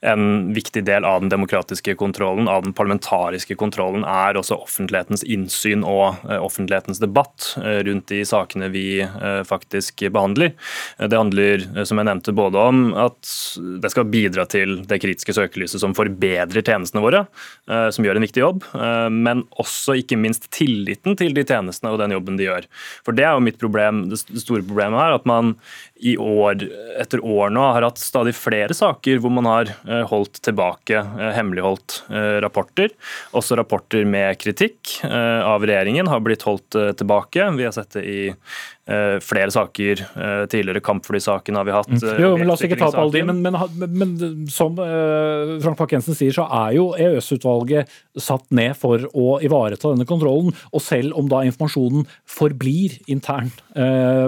en viktig del av den demokratiske kontrollen, av den parlamentariske kontrollen, er også offentlighetens innsyn og eh, offentlighetens debatt eh, rundt de sakene vi eh, faktisk behandler. Det handler, som jeg nevnte, både om at det skal bidra til det kritiske søkelyset som forbedrer tjenestene våre, som gjør en viktig jobb, men også ikke minst tilliten til de tjenestene og den jobben de gjør. For det er jo mitt problem, det store problemet her, at man i år etter år nå har hatt stadig flere saker hvor man har holdt tilbake eh, hemmeligholdt eh, rapporter. Også rapporter med kritikk av regjeringen har blitt holdt tilbake. Vi har sett det i Eh, flere saker. Eh, tidligere kampflysaken har vi hatt. Mm. Jo, men La oss ikke ta opp alle de, men, men, men, som Frank Bakke-Jensen sier, så er jo EØS-utvalget satt ned for å ivareta denne kontrollen. Og selv om da informasjonen forblir intern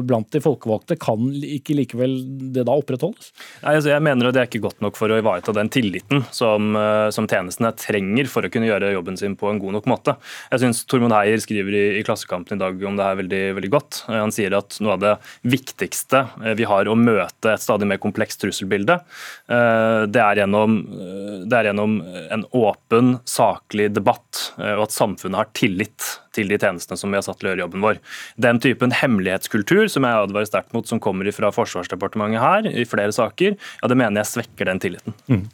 blant de folkevalgte, kan ikke likevel det da opprettholdes? Nei, altså jeg mener at det er ikke godt nok for å ivareta den tilliten som, som tjenestene trenger for å kunne gjøre jobben sin på en god nok måte. Jeg syns Tormod Heier skriver i, i Klassekampen i dag om det her veldig, veldig godt. Han sier sier at noe av det viktigste eh, vi har å møte et stadig mer komplekst trusselbilde, eh, det er gjennom, eh, det er gjennom en åpen, saklig debatt, og at samfunnet har tillit til de tjenestene som vi har satt til å gjøre jobben vår. Den typen hemmelighetskultur som jeg advarer sterkt mot, som kommer fra Forsvarsdepartementet her i flere saker, ja, det mener jeg svekker den tilliten. Mm.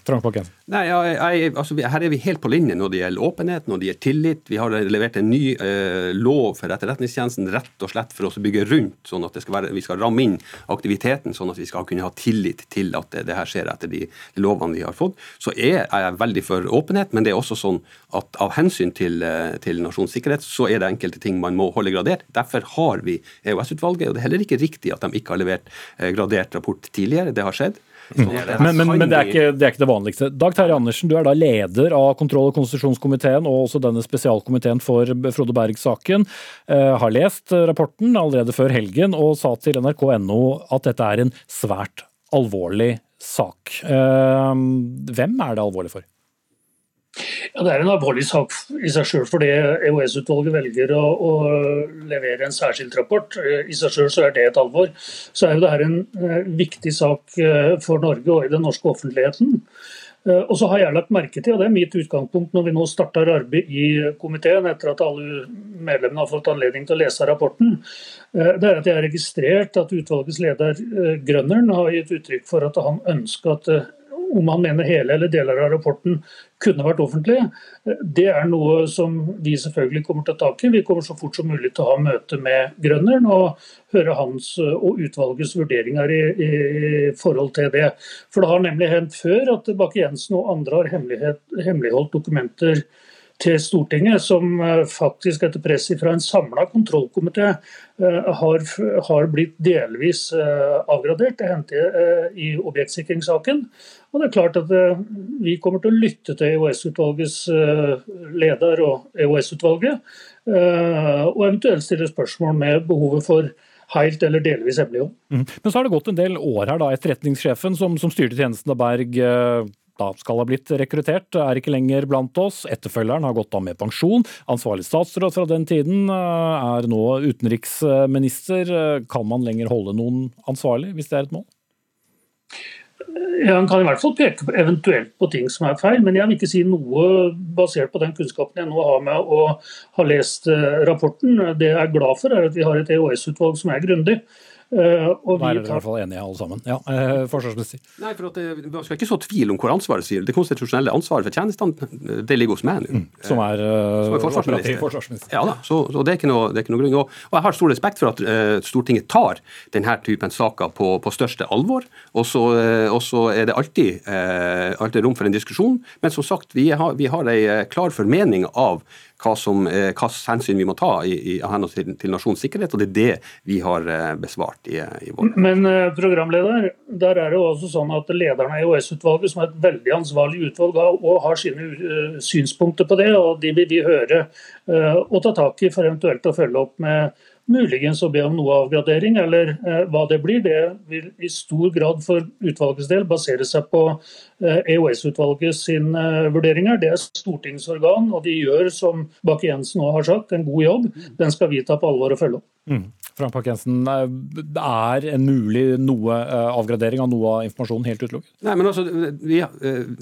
Nei, jeg, jeg, altså, Her er vi helt på linje når det gjelder åpenhet, når det gjelder tillit. Vi har levert en ny eh, lov for Etterretningstjenesten rett og slett for oss å bygge rundt, sånn at skal være, vi skal ramme inn aktiviteten, sånn at vi skal kunne ha tillit til at det, det her skjer etter de, de, lovene vi har fått. Så er jeg veldig for åpenhet, men det er også sånn at av hensyn til, eh, til nasjonens sikkerhet, så er det enkelte ting man må holde gradert. Derfor har vi EOS-utvalget, og det er heller ikke riktig at de ikke har levert eh, gradert rapport tidligere. Det har skjedd. Mm. Men, men, men det, er ikke, det, er ikke, det vanligste. Dag Terje Andersen, du er da leder av kontroll- og konstitusjonskomiteen og også denne spesialkomiteen for Frode Berg-saken. Eh, har lest rapporten allerede før helgen og sa til nrk.no at dette er en svært alvorlig sak. Eh, hvem er det alvorlig for? Ja, Det er en alvorlig sak i seg selv fordi EOS-utvalget velger å, å, levere en særskilt rapport. I seg selv er det et alvor. Så er jo dette en uh, viktig sak uh, for Norge og i den norske offentligheten. Og så har jeg lagt merke til, og det er mitt utgangspunkt når vi nå starter arbeid i komiteen, etter at alle medlemmene har fått anledning til å lese rapporten, det er at jeg har registrert at utvalgets leder Grønneren har gitt uttrykk for at han ønsker at om han mener hele eller deler av rapporten kunne vært offentlig, det er noe som vi selvfølgelig kommer til å ta tak i. Vi kommer så fort som mulig til å ha møte med Grønneren og høre hans og utvalgets vurderinger i, i forhold til det. For det har nemlig hendt før at Bakke-Jensen og andre har hemmeligholdt dokumenter til Stortinget, som eh, faktisk etter press fra en samla kontrollkomité eh, har, har, blitt delvis eh, avgradert. Det hendte i objektsikringssaken. Og det er klart at Vi kommer til å lytte til EOS-utvalgets leder og EOS-utvalget, og eventuelt stille spørsmål med behovet for helt eller delvis hemmelighold. Mm. Men så har det gått en del år her. da, Etterretningssjefen som, som styrte tjenesten av Berg da skal ha blitt rekruttert, er ikke lenger blant oss. Etterfølgeren har gått av med pensjon. Ansvarlig statsråd fra den tiden eh, er nå utenriksminister. Kan man lenger holde noen ansvarlig, hvis det er et mål? Ja, Han kan i hvert fall peke på, eventuelt på ting som er feil, men jeg vil ikke si noe basert på den kunnskapen jeg nå har med å ha lest eh, rapporten. Det jeg er glad for, er at vi har et EOS-utvalg som er grundig. Uh, og Der er dere i hvert fall enige alle sammen. Ja, uh, Forsvarsminister. Nei, for at det, det skal ikke så tvil om hvor ansvaret sier. Det konstitusjonelle ansvaret for tjenestene det ligger hos meg nå. Mm, som er, uh, som er forsvarsminister. forsvarsminister. Ja da, så, så, det, er ikke noe, det er ikke noe grunn. Og, og, jeg har stor respekt for at uh, Stortinget tar denne typen saker på, på største alvor. Og så, er det alltid, alltid, rom for en diskusjon. Men som sagt, vi har, vi har en klar formening av hva som, hva hensyn vi må ta i, i henhold til, til, nasjonens sikkerhet, og det er det vi har eh, besvart i, i vår. Men eh, programleder, der er det også sånn at lederen av EOS-utvalget, som er et veldig ansvarlig utvalg, og har sine synspunkter på det, og de vil vi høre og ta tak i for eventuelt å følge opp med muligens å be om noe avgradering, eller eh, hva det blir. Det vil i stor grad for utvalgets del basere seg på eh, EOS-utvalget sine eh, vurderinger. Det er stortingsorgan, og de gjør, som Bakke-Jensen nå har sagt, en god jobb. Den skal vi ta på alvor og følge opp. Mm. Frank Park-Jensen, er en mulig noe eh, avgradering av noe av informasjonen helt utelukket? Nei, men altså, uh,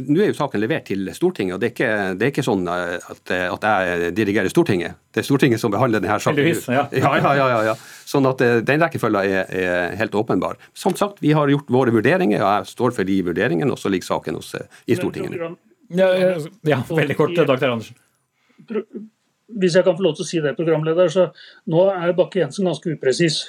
Nå er jo saken levert til Stortinget, og det er ikke, det er ikke sånn at, at, jeg dirigerer Stortinget. Det er Stortinget som behandler denne saken. Heldigvis, ja. ja, ja, ja, ja. Sånn at Den rekkefølgen er, er, helt åpenbar. Som sagt, vi har gjort våre vurderinger, og jeg står for de vurderingene, og så ligger saken hos, i Stortinget nå. Ja, ja, veldig kort, Dr. Andersen hvis jeg kan få lov til å si det, programleder, så nå er Bakke-Jensen ganske upresis.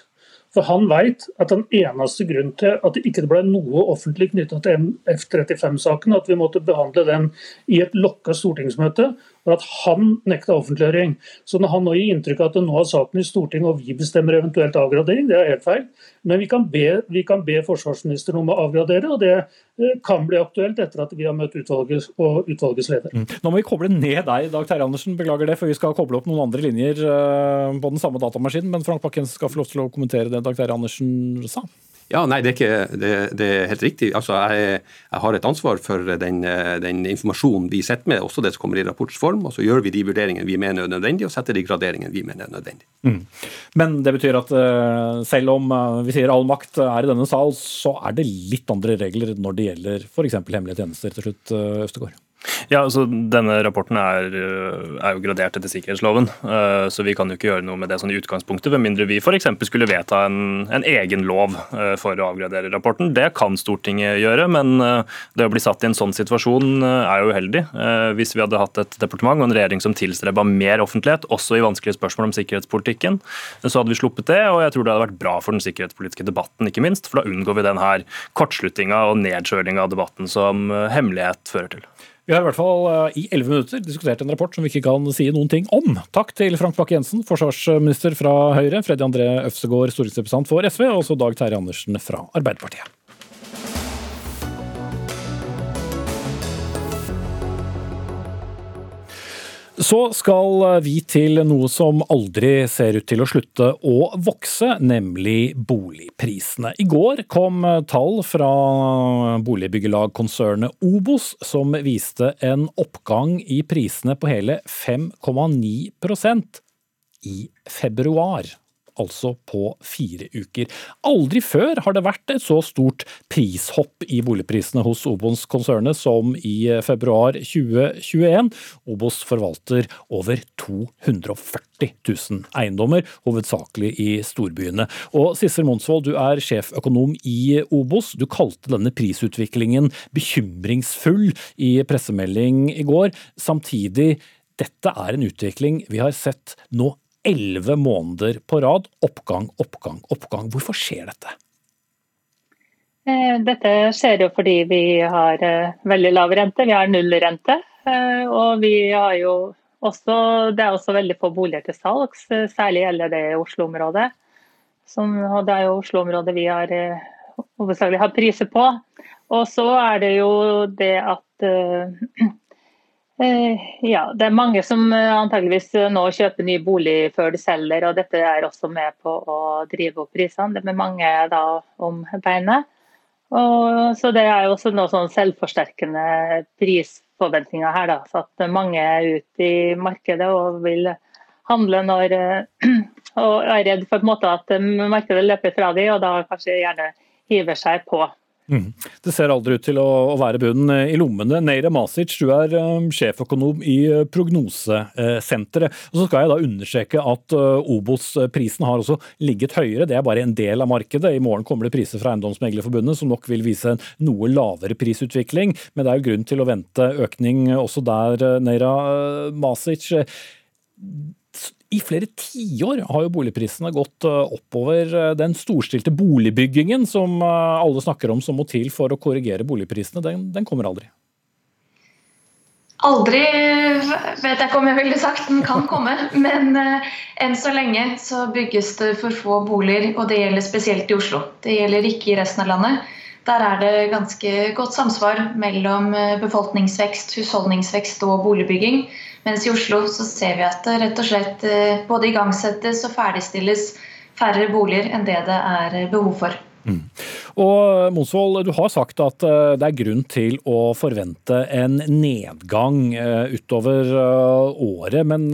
For han veit at den eneste grunnen til at det ikke ble noe offentlig knytta til F-35-saken, at vi måtte behandle den i et lokka stortingsmøte, var at han nekta offentliggjøring. Så når han nå gir inntrykk av at nå er saken i Stortinget og vi bestemmer eventuelt avgradering, det er helt feil. Men vi kan be, vi kan be forsvarsministeren om å avgradere, og det eh, kan bli aktuelt etter at vi har møtt utvalget og utvalgets leder. Mm. Nå må vi koble ned deg, Dag Terje Andersen, beklager det, for vi skal koble opp noen andre linjer eh, på den samme datamaskinen. Men Frank Bakken skal få lov til å kommentere det Dag Terje Andersen sa. Ja, nei, det er, ikke, det, det er helt riktig. Altså, jeg, jeg, har et ansvar for den, den, informasjonen vi sitter med, også det som kommer i rapportsform. Og så gjør vi de vurderingene vi mener er nødvendige, og setter de graderingene vi mener er nødvendige. Mm. Men det betyr at uh, selv om uh, vi sier all makt er i denne sal, så er det litt andre regler når det gjelder f.eks. hemmelige tjenester til slutt, uh, Østegård? Ja, altså Denne rapporten er, er, jo gradert etter sikkerhetsloven, så vi kan jo ikke gjøre noe med det sånn i utgangspunktet, med mindre vi f.eks. skulle vedta en, en, egen lov for å avgradere rapporten. Det kan Stortinget gjøre, men det å bli satt i en sånn situasjon er jo uheldig. Hvis vi hadde hatt et departement og en regjering som tilstreba mer offentlighet, også i vanskelige spørsmål om sikkerhetspolitikken, så hadde vi sluppet det. Og jeg tror det hadde vært bra for den sikkerhetspolitiske debatten, ikke minst, for da unngår vi den her kortsluttinga og nedkjølinga av debatten som hemmelighet fører til. Vi har i hvert fall eh, i elleve minutter diskutert en rapport som vi ikke kan si noen ting om. Takk til Frank Bakke-Jensen, forsvarsminister fra Høyre, Freddy André Øvstegård, stortingsrepresentant for SV, og også Dag Terje Andersen fra Arbeiderpartiet. Så skal vi til noe som aldri ser ut til å slutte å vokse, nemlig boligprisene. I går kom tall fra boligbyggelagkonsernet Obos som viste en oppgang i prisene på hele 5,9% i februar altså på fire uker. Aldri før har det vært et så stort prishopp i boligprisene hos Obos-konsernet som i februar 2021. Obos forvalter over 240 000 eiendommer, hovedsakelig i storbyene. Og Sissel Monsvold, du er sjeføkonom i Obos. Du kalte denne prisutviklingen bekymringsfull i pressemelding i går. Samtidig, dette er en utvikling vi har sett nå elleve måneder på rad. Oppgang, oppgang, oppgang. Hvorfor skjer dette? Eh, dette skjer jo fordi vi har eh, veldig lav rente. Vi har nullrente. Eh, og vi har jo også, det er også veldig få boliger til salgs. Særlig gjelder det i Oslo-området. Og det er jo Oslo-området vi har hovedsakelig har priser på. Og så er det jo det at ja, det er mange som eh, antageligvis eh, nå kjøper ny bolig før de selger, og dette er også med på å drive opp prisene. Det er mange da om beinet. Og, så det er jo også noe sånn selvforsterkende prisforventninger her. Da, så at mange er ute i markedet og vil handle når og er redd for på en måte at markedet løper fra dem, og da kanskje gjerne hiver seg på. Mm. Det ser aldri ut til å, være bunnen eh, i lommene. Neira Masic, du er um, sjeføkonom i uh, Prognosesenteret. Og så skal jeg da understreke at Obos-prisen har også ligget høyere. Det er bare en del av markedet. I morgen kommer det priser fra Eiendomsmeglerforbundet som nok vil vise en noe lavere prisutvikling. Men det er jo grunn til å vente økning også der, Neira Masic. I flere tiår har jo boligprisene gått eh, oppover. Eh, den storstilte boligbyggingen som eh, alle snakker om som må til for å korrigere boligprisene, den, den kommer aldri. Aldri vet jeg ikke om jeg ville sagt den kan komme, men enn så lenge så bygges det for få boliger, og det gjelder spesielt i Oslo. Det gjelder ikke i resten av landet. Der er det ganske godt samsvar mellom befolkningsvekst, husholdningsvekst og boligbygging. Mens i Oslo så ser vi at det rett og slett eh, både igangsettes og ferdigstilles færre boliger enn det det er eh, behov for. Mm. Og Monsvold, du har sagt at eh, det er grunn til å forvente en nedgang utover året, men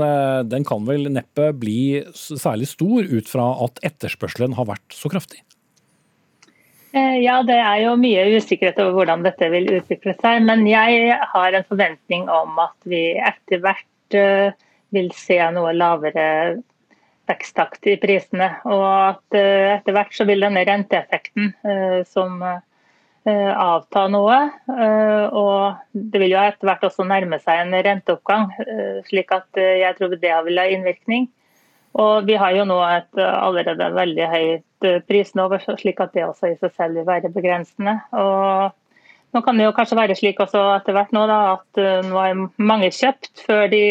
den kan vel neppe bli særlig stor ut fra at etterspørselen har vært så kraftig? Ja, det er jo mye usikkerhet over hvordan dette vil utvikle seg. Men jeg har en forventning om at vi etter hvert eh, vil se noe lavere veksttakt i prisene. Og at eh, etter hvert så vil denne renteeffekten eh, som avta noe. Og det vil jo etter hvert også nærme seg en renteoppgang, slik at jeg tror det vil ha innvirkning. Og vi har jo nå et eh, allerede veldig høyt eh, over, slik at det også i seg selv vil være begrensende. Og nå kan det jo kanskje være slik også etter hvert nå da, at eh, nå har mange kjøpt før de,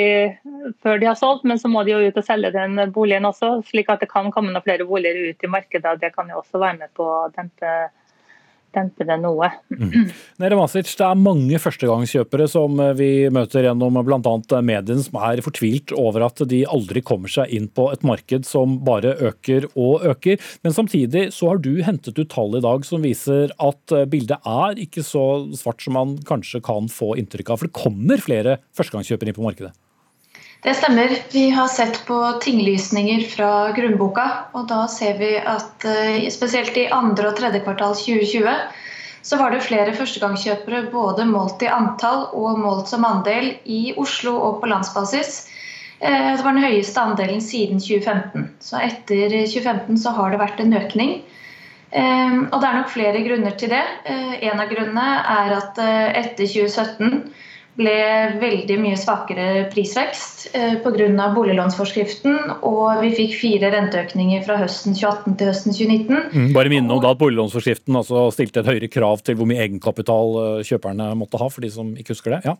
før de, har solgt, men så må de jo ut og selge den boligen også, slik at det kan komme noen flere boliger ut i markedet. og Det kan jo også være med på å dempe dempe det noe. Mm. Nere Masic, det er mange førstegangskjøpere som vi møter gjennom bl.a. mediene, som er fortvilt over at de aldri kommer seg inn på et marked som bare øker og øker. Men samtidig så har du hentet ut tall i dag som viser at bildet er ikke så svart som man kanskje kan få inntrykk av. For det kommer flere førstegangskjøpere inn på markedet? Det stemmer. Vi har sett på tinglysninger fra grunnboka. og Da ser vi at eh, spesielt i andre og tredje kvartal 2020 så var det flere førstegangskjøpere både målt i antall og målt som andel i Oslo og på landsbasis. Eh, det var den høyeste andelen siden 2015. Så etter 2015 så har det vært en økning. Eh, og det er nok flere grunner til det. En av grunnene er at etter 2017 ble veldig mye svakere prisvekst eh, pga. boliglånsforskriften. Og vi fikk fire renteøkninger fra høsten 2018 til høsten 2019. Mm, bare minne om da at boliglånsforskriften altså stilte et høyere krav til hvor mye egenkapital eh, kjøperne måtte ha, for de som ikke husker det. ja.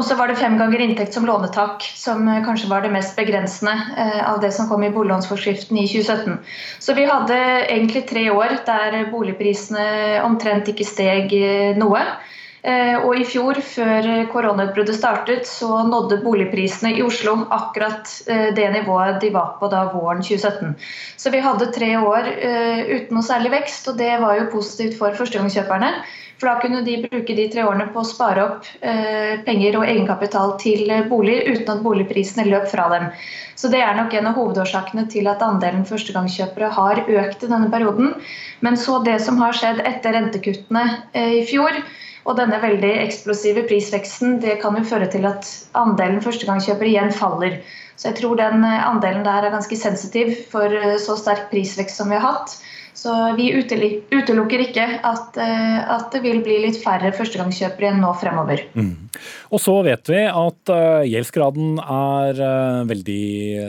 Og så var det fem ganger inntekt som lånetak, som eh, kanskje var det mest begrensende av det som kom i boliglånsforskriften i 2017. Så vi hadde egentlig tre år der boligprisene omtrent ikke steg noe. Eh, og i fjor, før koronautbruddet startet, så nådde boligprisene i Oslo akkurat eh, det nivået de var på da våren 2017. Så vi hadde tre år eh, uten noe særlig vekst, og det var jo positivt for førstegangskjøperne. For da kunne de bruke de tre årene på å spare opp penger og egenkapital til boliger uten at boligprisene løp fra dem. Så det er nok en av hovedårsakene til at andelen førstegangskjøpere har økt i denne perioden. Men så det som har skjedd etter rentekuttene i fjor, og denne veldig eksplosive prisveksten det kan jo føre til at andelen førstegangskjøpere igjen faller. Så jeg tror den eh, andelen der er ganske sensitiv for eh, så sterk prisvekst som vi har hatt. Så vi utelukker ikke at, eh, at, det vil bli litt færre førstegangskjøpere igjen nå fremover. Mm. Og så vet vi at uh, gjeldsgraden er uh, veldig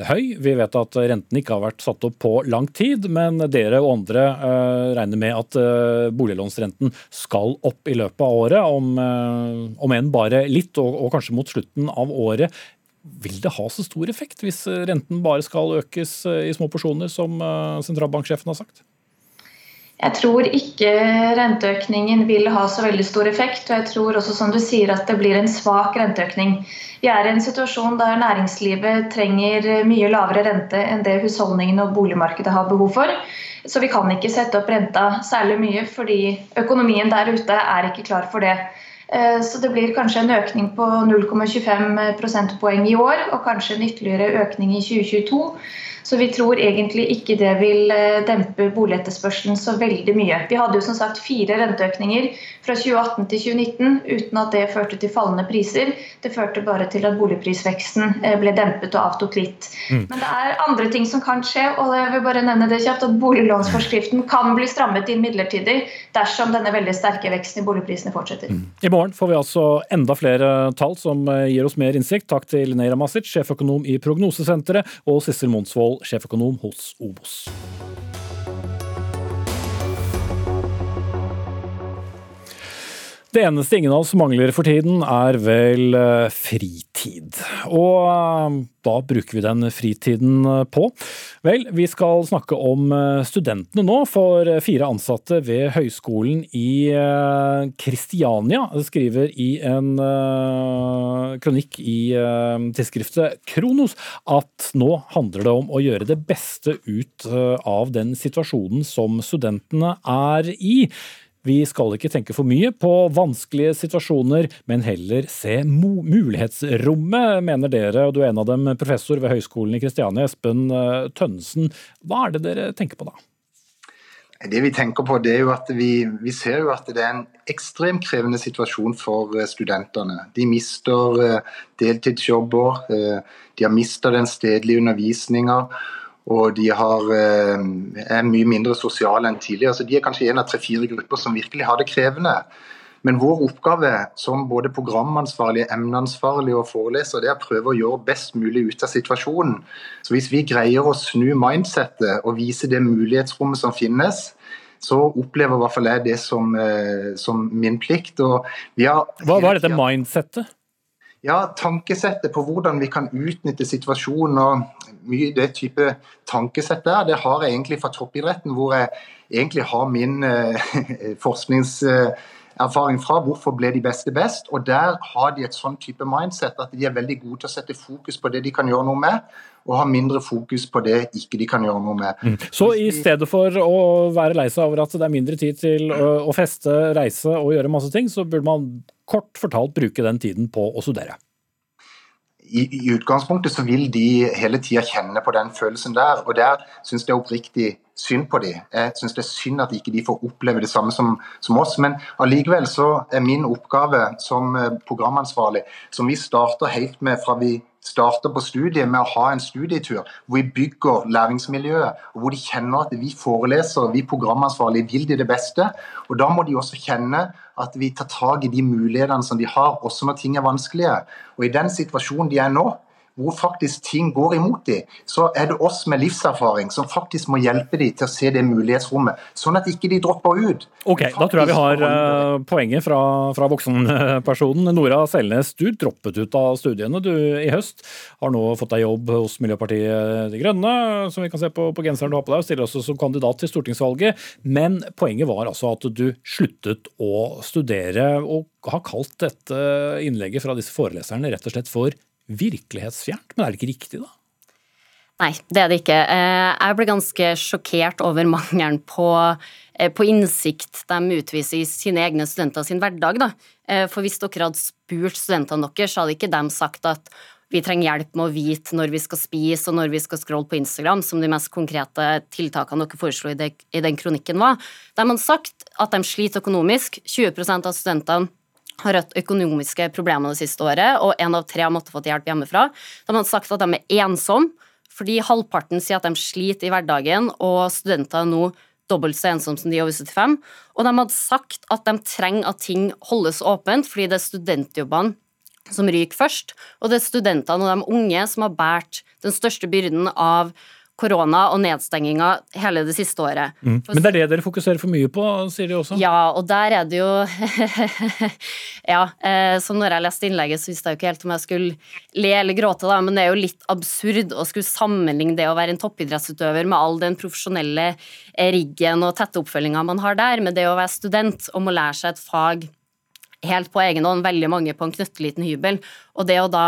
høy. Vi vet at renten ikke har vært satt opp på lang tid, men dere og andre regner med at boliglånsrenten skal opp i løpet av året, om, om enn bare litt, og, og kanskje mot slutten av året. Vil det ha så stor effekt hvis renten bare skal økes i små porsjoner, som sentralbanksjefen har sagt? Jeg tror ikke renteøkningen vil ha så veldig stor effekt. Og jeg tror også som du sier at det blir en svak renteøkning. Vi er i en situasjon der næringslivet trenger mye lavere rente enn det husholdningene og boligmarkedet har behov for. Så vi kan ikke sette opp renta særlig mye, fordi økonomien der ute er ikke klar for det. Eh, så det blir kanskje en økning på 0,25 prosentpoeng i år, og kanskje en ytterligere økning i 2022. Så vi tror egentlig ikke det vil eh, dempe boligetterspørselen så veldig mye. Vi hadde jo som sagt fire renteøkninger fra 2018 til 2019 uten at det førte til fallende priser. Det førte bare til at boligprisveksten eh, ble dempet og avtok litt. Mm. Men det er andre ting som kan skje, og jeg vil bare nevne det kjapt at boliglånsforskriften kan bli strammet inn midlertidig dersom denne veldig sterke veksten i boligprisene fortsetter. Mm. I morgen får vi altså enda flere tall som eh, gir oss mer innsikt. Takk til Neira Masic, sjeføkonom i Prognosesenteret, og Sissel Monsvold sjeføkonom hos Obos. Det eneste ingen av oss mangler for tiden, er vel eh, fritid. Og da hva bruker vi den fritiden eh, på? Vel, vi skal snakke om studentene nå, for fire ansatte ved Høgskolen i Kristiania skriver i en kronikk i tidsskriftet Kronos at nå handler det om å gjøre det beste ut av den situasjonen som studentene er i. Vi skal ikke tenke for mye på vanskelige situasjoner, men heller se mulighetsrommet, mener dere, og du er en av dem, professor ved Høgskolen i Kristiania, Espen eh, Tønnesen. Hva er det dere tenker på da? Det Vi tenker på det er jo at vi, vi ser jo at det er en ekstremt krevende situasjon for eh, studentene. De mister eh, deltidsjobber, de har mista den stedlige undervisninga. Og de har, eh, er mye mindre sosiale enn tidligere. Så de er kanskje en av tre-fire grupper som virkelig har det krevende. Men vår oppgave som både programansvarlig, emneansvarlig og foreleser, det er å prøve å gjøre best mulig ut av situasjonen. Så hvis vi greier å snu mindsettet og vise det mulighetsrommet som finnes, så opplever i hvert fall jeg det som, eh, som min plikt. Har, hva, er dette mindsettet? Ja, tankesettet på hvordan vi kan utnytte situasjonen. og Mye det type tankesett der, det har jeg egentlig fra toppidretten, hvor jeg egentlig har min eh, forskningserfaring fra. Hvorfor ble de beste best? Og Der har de et sånn type mindset at de er veldig gode til å sette fokus på det de kan gjøre noe med, og ha mindre fokus på det ikke de kan gjøre noe med. Mm. Så i stedet for å være lei seg over at det er mindre tid til å feste, reise og gjøre masse ting, så burde man kort fortalt bruke den tiden på å studere? I, i utgangspunktet så vil de hele tida kjenne på den følelsen der. Og der syns jeg oppriktig synd på dem. Jeg syns det er synd at ikke de får oppleve det samme som, som oss. Men allikevel så er min oppgave som eh, programansvarlig, som vi starter helt med fra vi starter på studiet med å ha en studietur hvor vi bygger læringsmiljøet, og hvor de kjenner at vi foreleser, vi programansvarlige vil de det beste. Og Da må de også kjenne at vi tar tak i de mulighetene som de har, også når ting er vanskelige. Og I den situasjonen de er nå, hvor faktisk ting går imot dem, så er det oss med livserfaring som faktisk må hjelpe dem til å se det mulighetsrommet, sånn at ikke de dropper ut. Ok, Da tror jeg vi har uh, poenget fra, fra voksenpersonen. Nora Selnes, du droppet ut av studiene du i høst. Har nå fått deg jobb hos Miljøpartiet De Grønne, som vi kan se på, på genseren du har på deg, og stiller også som kandidat til stortingsvalget. Men poenget var altså at du sluttet å studere, og har kalt dette innlegget fra disse foreleserne rett og slett for virkelighetsfjernt. Men er det ikke riktig, da? Nei, det er det ikke. Eh, jeg ble ganske sjokkert over mangelen på, eh, på, innsikt de utviser i sine egne studenter sin hverdag. Da. Eh, for hvis dere hadde spurt studentene deres, hadde ikke de sagt at vi trenger hjelp med å vite når vi skal spise og når vi skal scrolle på Instagram, som de mest konkrete tiltakene dere foreslo i, den kronikken var. De hadde sagt at de sliter økonomisk. 20% av studentene har hatt økonomiske problemer det siste året, og én av tre har måttet fått hjelp hjemmefra. De har sagt at de er ensomme, fordi halvparten sier at de sliter i hverdagen, og studenter er nå dobbelt så ensomme som de over 75. Og de hadde sagt at de trenger at ting holdes åpent, fordi det er studentjobbene som ryker først, og det er studentene og de unge som har båret den største byrden av korona og nedstenginga hele det siste året. Mm. Men det er det dere fokuserer for mye på, sier de også? Ja, og der er det jo Ja, eh, så når jeg leste innlegget, så visste jeg jo ikke helt om jeg skulle le eller gråte, da, men det er jo litt absurd å skulle sammenligne det å være en toppidrettsutøver med all den profesjonelle eh, riggen og tette oppfølginga man har der, med det å være student og må lære seg et fag helt på egen hånd, veldig mange på en knøtteliten hybel. Og det å da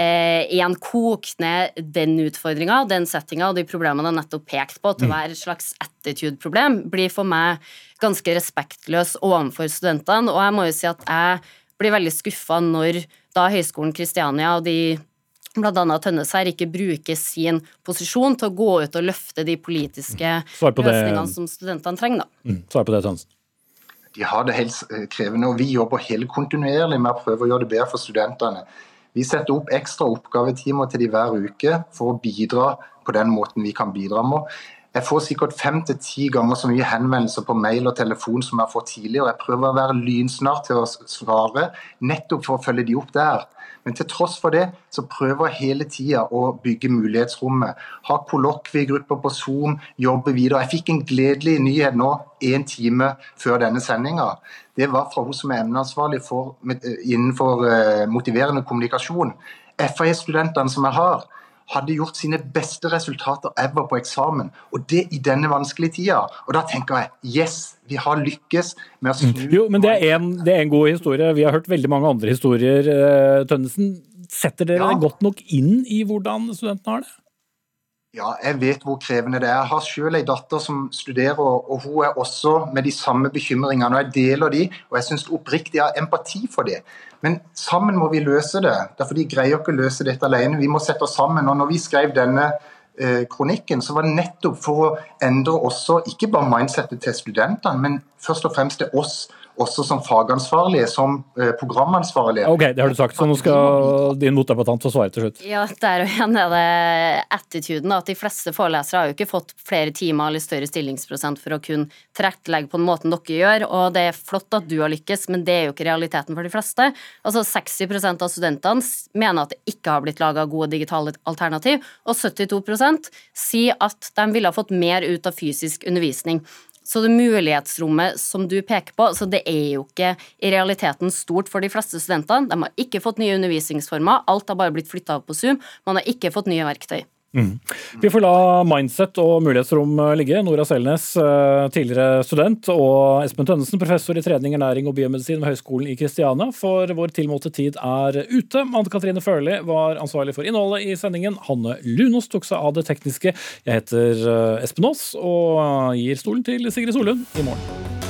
eh, igjen koke ned den utfordringa, den settinga og de problemene jeg nettopp pekt på, til å mm. være et slags attitude-problem, blir for meg ganske respektløs overfor studentene. Og jeg må jo si at jeg blir veldig skuffa når da Høgskolen Kristiania og de bl.a. Tønnes her ikke bruker sin posisjon til å gå ut og løfte de politiske mm. løsningene som studentene trenger. Da. Mm. Svar på det, Tønnesen. De har det helt eh, krevende, og vi jobber helt kontinuerlig med å prøve å gjøre det bedre for studentene. Vi setter opp ekstra oppgavetimer til de hver uke for å bidra på den måten vi kan bidra med. Jeg får sikkert fem til ti ganger så mye henvendelser på mail og telefon som jeg har fått tidligere. Jeg prøver å være lynsnart til å svare, nettopp for å følge de opp der. Men til tross for det, så prøver jeg hele tida å bygge mulighetsrommet. Ha kollokviegrupper på Zoom, jobbe videre. Jeg fikk en gledelig nyhet nå én time før denne sendinga. Det var fra hun som er emneansvarlig for, innenfor uh, motiverende kommunikasjon. FAE-studentene som jeg har, hadde gjort sine beste resultater ever på eksamen. Og det i denne vanskelige tida. Og da tenker jeg yes, vi har lykkes med å snu mm. Jo, men det er, en, det er en god historie. Vi har hørt veldig mange andre historier. Eh, Tønnesen, setter dere ja. godt nok inn i hvordan studentene har det? Ja, jeg vet hvor krevende det er. Jeg har selv en datter som studerer, og hun er også med de samme bekymringene. og Jeg deler de, og jeg syns oppriktig jeg har empati for det. Men sammen må vi løse det. Derfor de greier ikke å løse dette alene. Vi må sette oss sammen. og når vi skrev denne eh, kronikken, så var det nettopp for å endre også, ikke bare mindsettet til studentene, men først og fremst til oss også som fagansvarlige, som eh, programansvarlige. Ok, det har du sagt, så nå skal din motdebattant få svare til slutt. Ja, der igjen er det attituden. At de fleste forelesere har jo ikke fått flere timer eller større stillingsprosent for å kunne tilrettelegge på den måten dere gjør, og det er flott at du har lykkes, men det er jo ikke realiteten for de fleste. Altså 60% av studentene mener at det ikke har blitt laga gode digitale alternativ, og 72% sier at de ville ha fått mer ut av fysisk undervisning. Så det mulighetsrommet som du peker på, så det er jo ikke i realiteten stort for de fleste studentene. De har ikke fått nye undervisningsformer, alt har bare blitt flytta på Zoom. Man har ikke fått nye verktøy. Mm. Vi får la mindset og mulighetsrom eh, ligge. Nora Selnes, eh, tidligere student, og Espen Tønnesen, professor i trening, ernæring og biomedisin ved Høgskolen i Kristiania. For vår tilmålte tid er ute. Anne Katrine Førli var ansvarlig for innholdet i sendingen. Hanne Lunås tok seg av det tekniske. Jeg heter eh, Espen Aas og gir stolen til Sigrid Solund i morgen.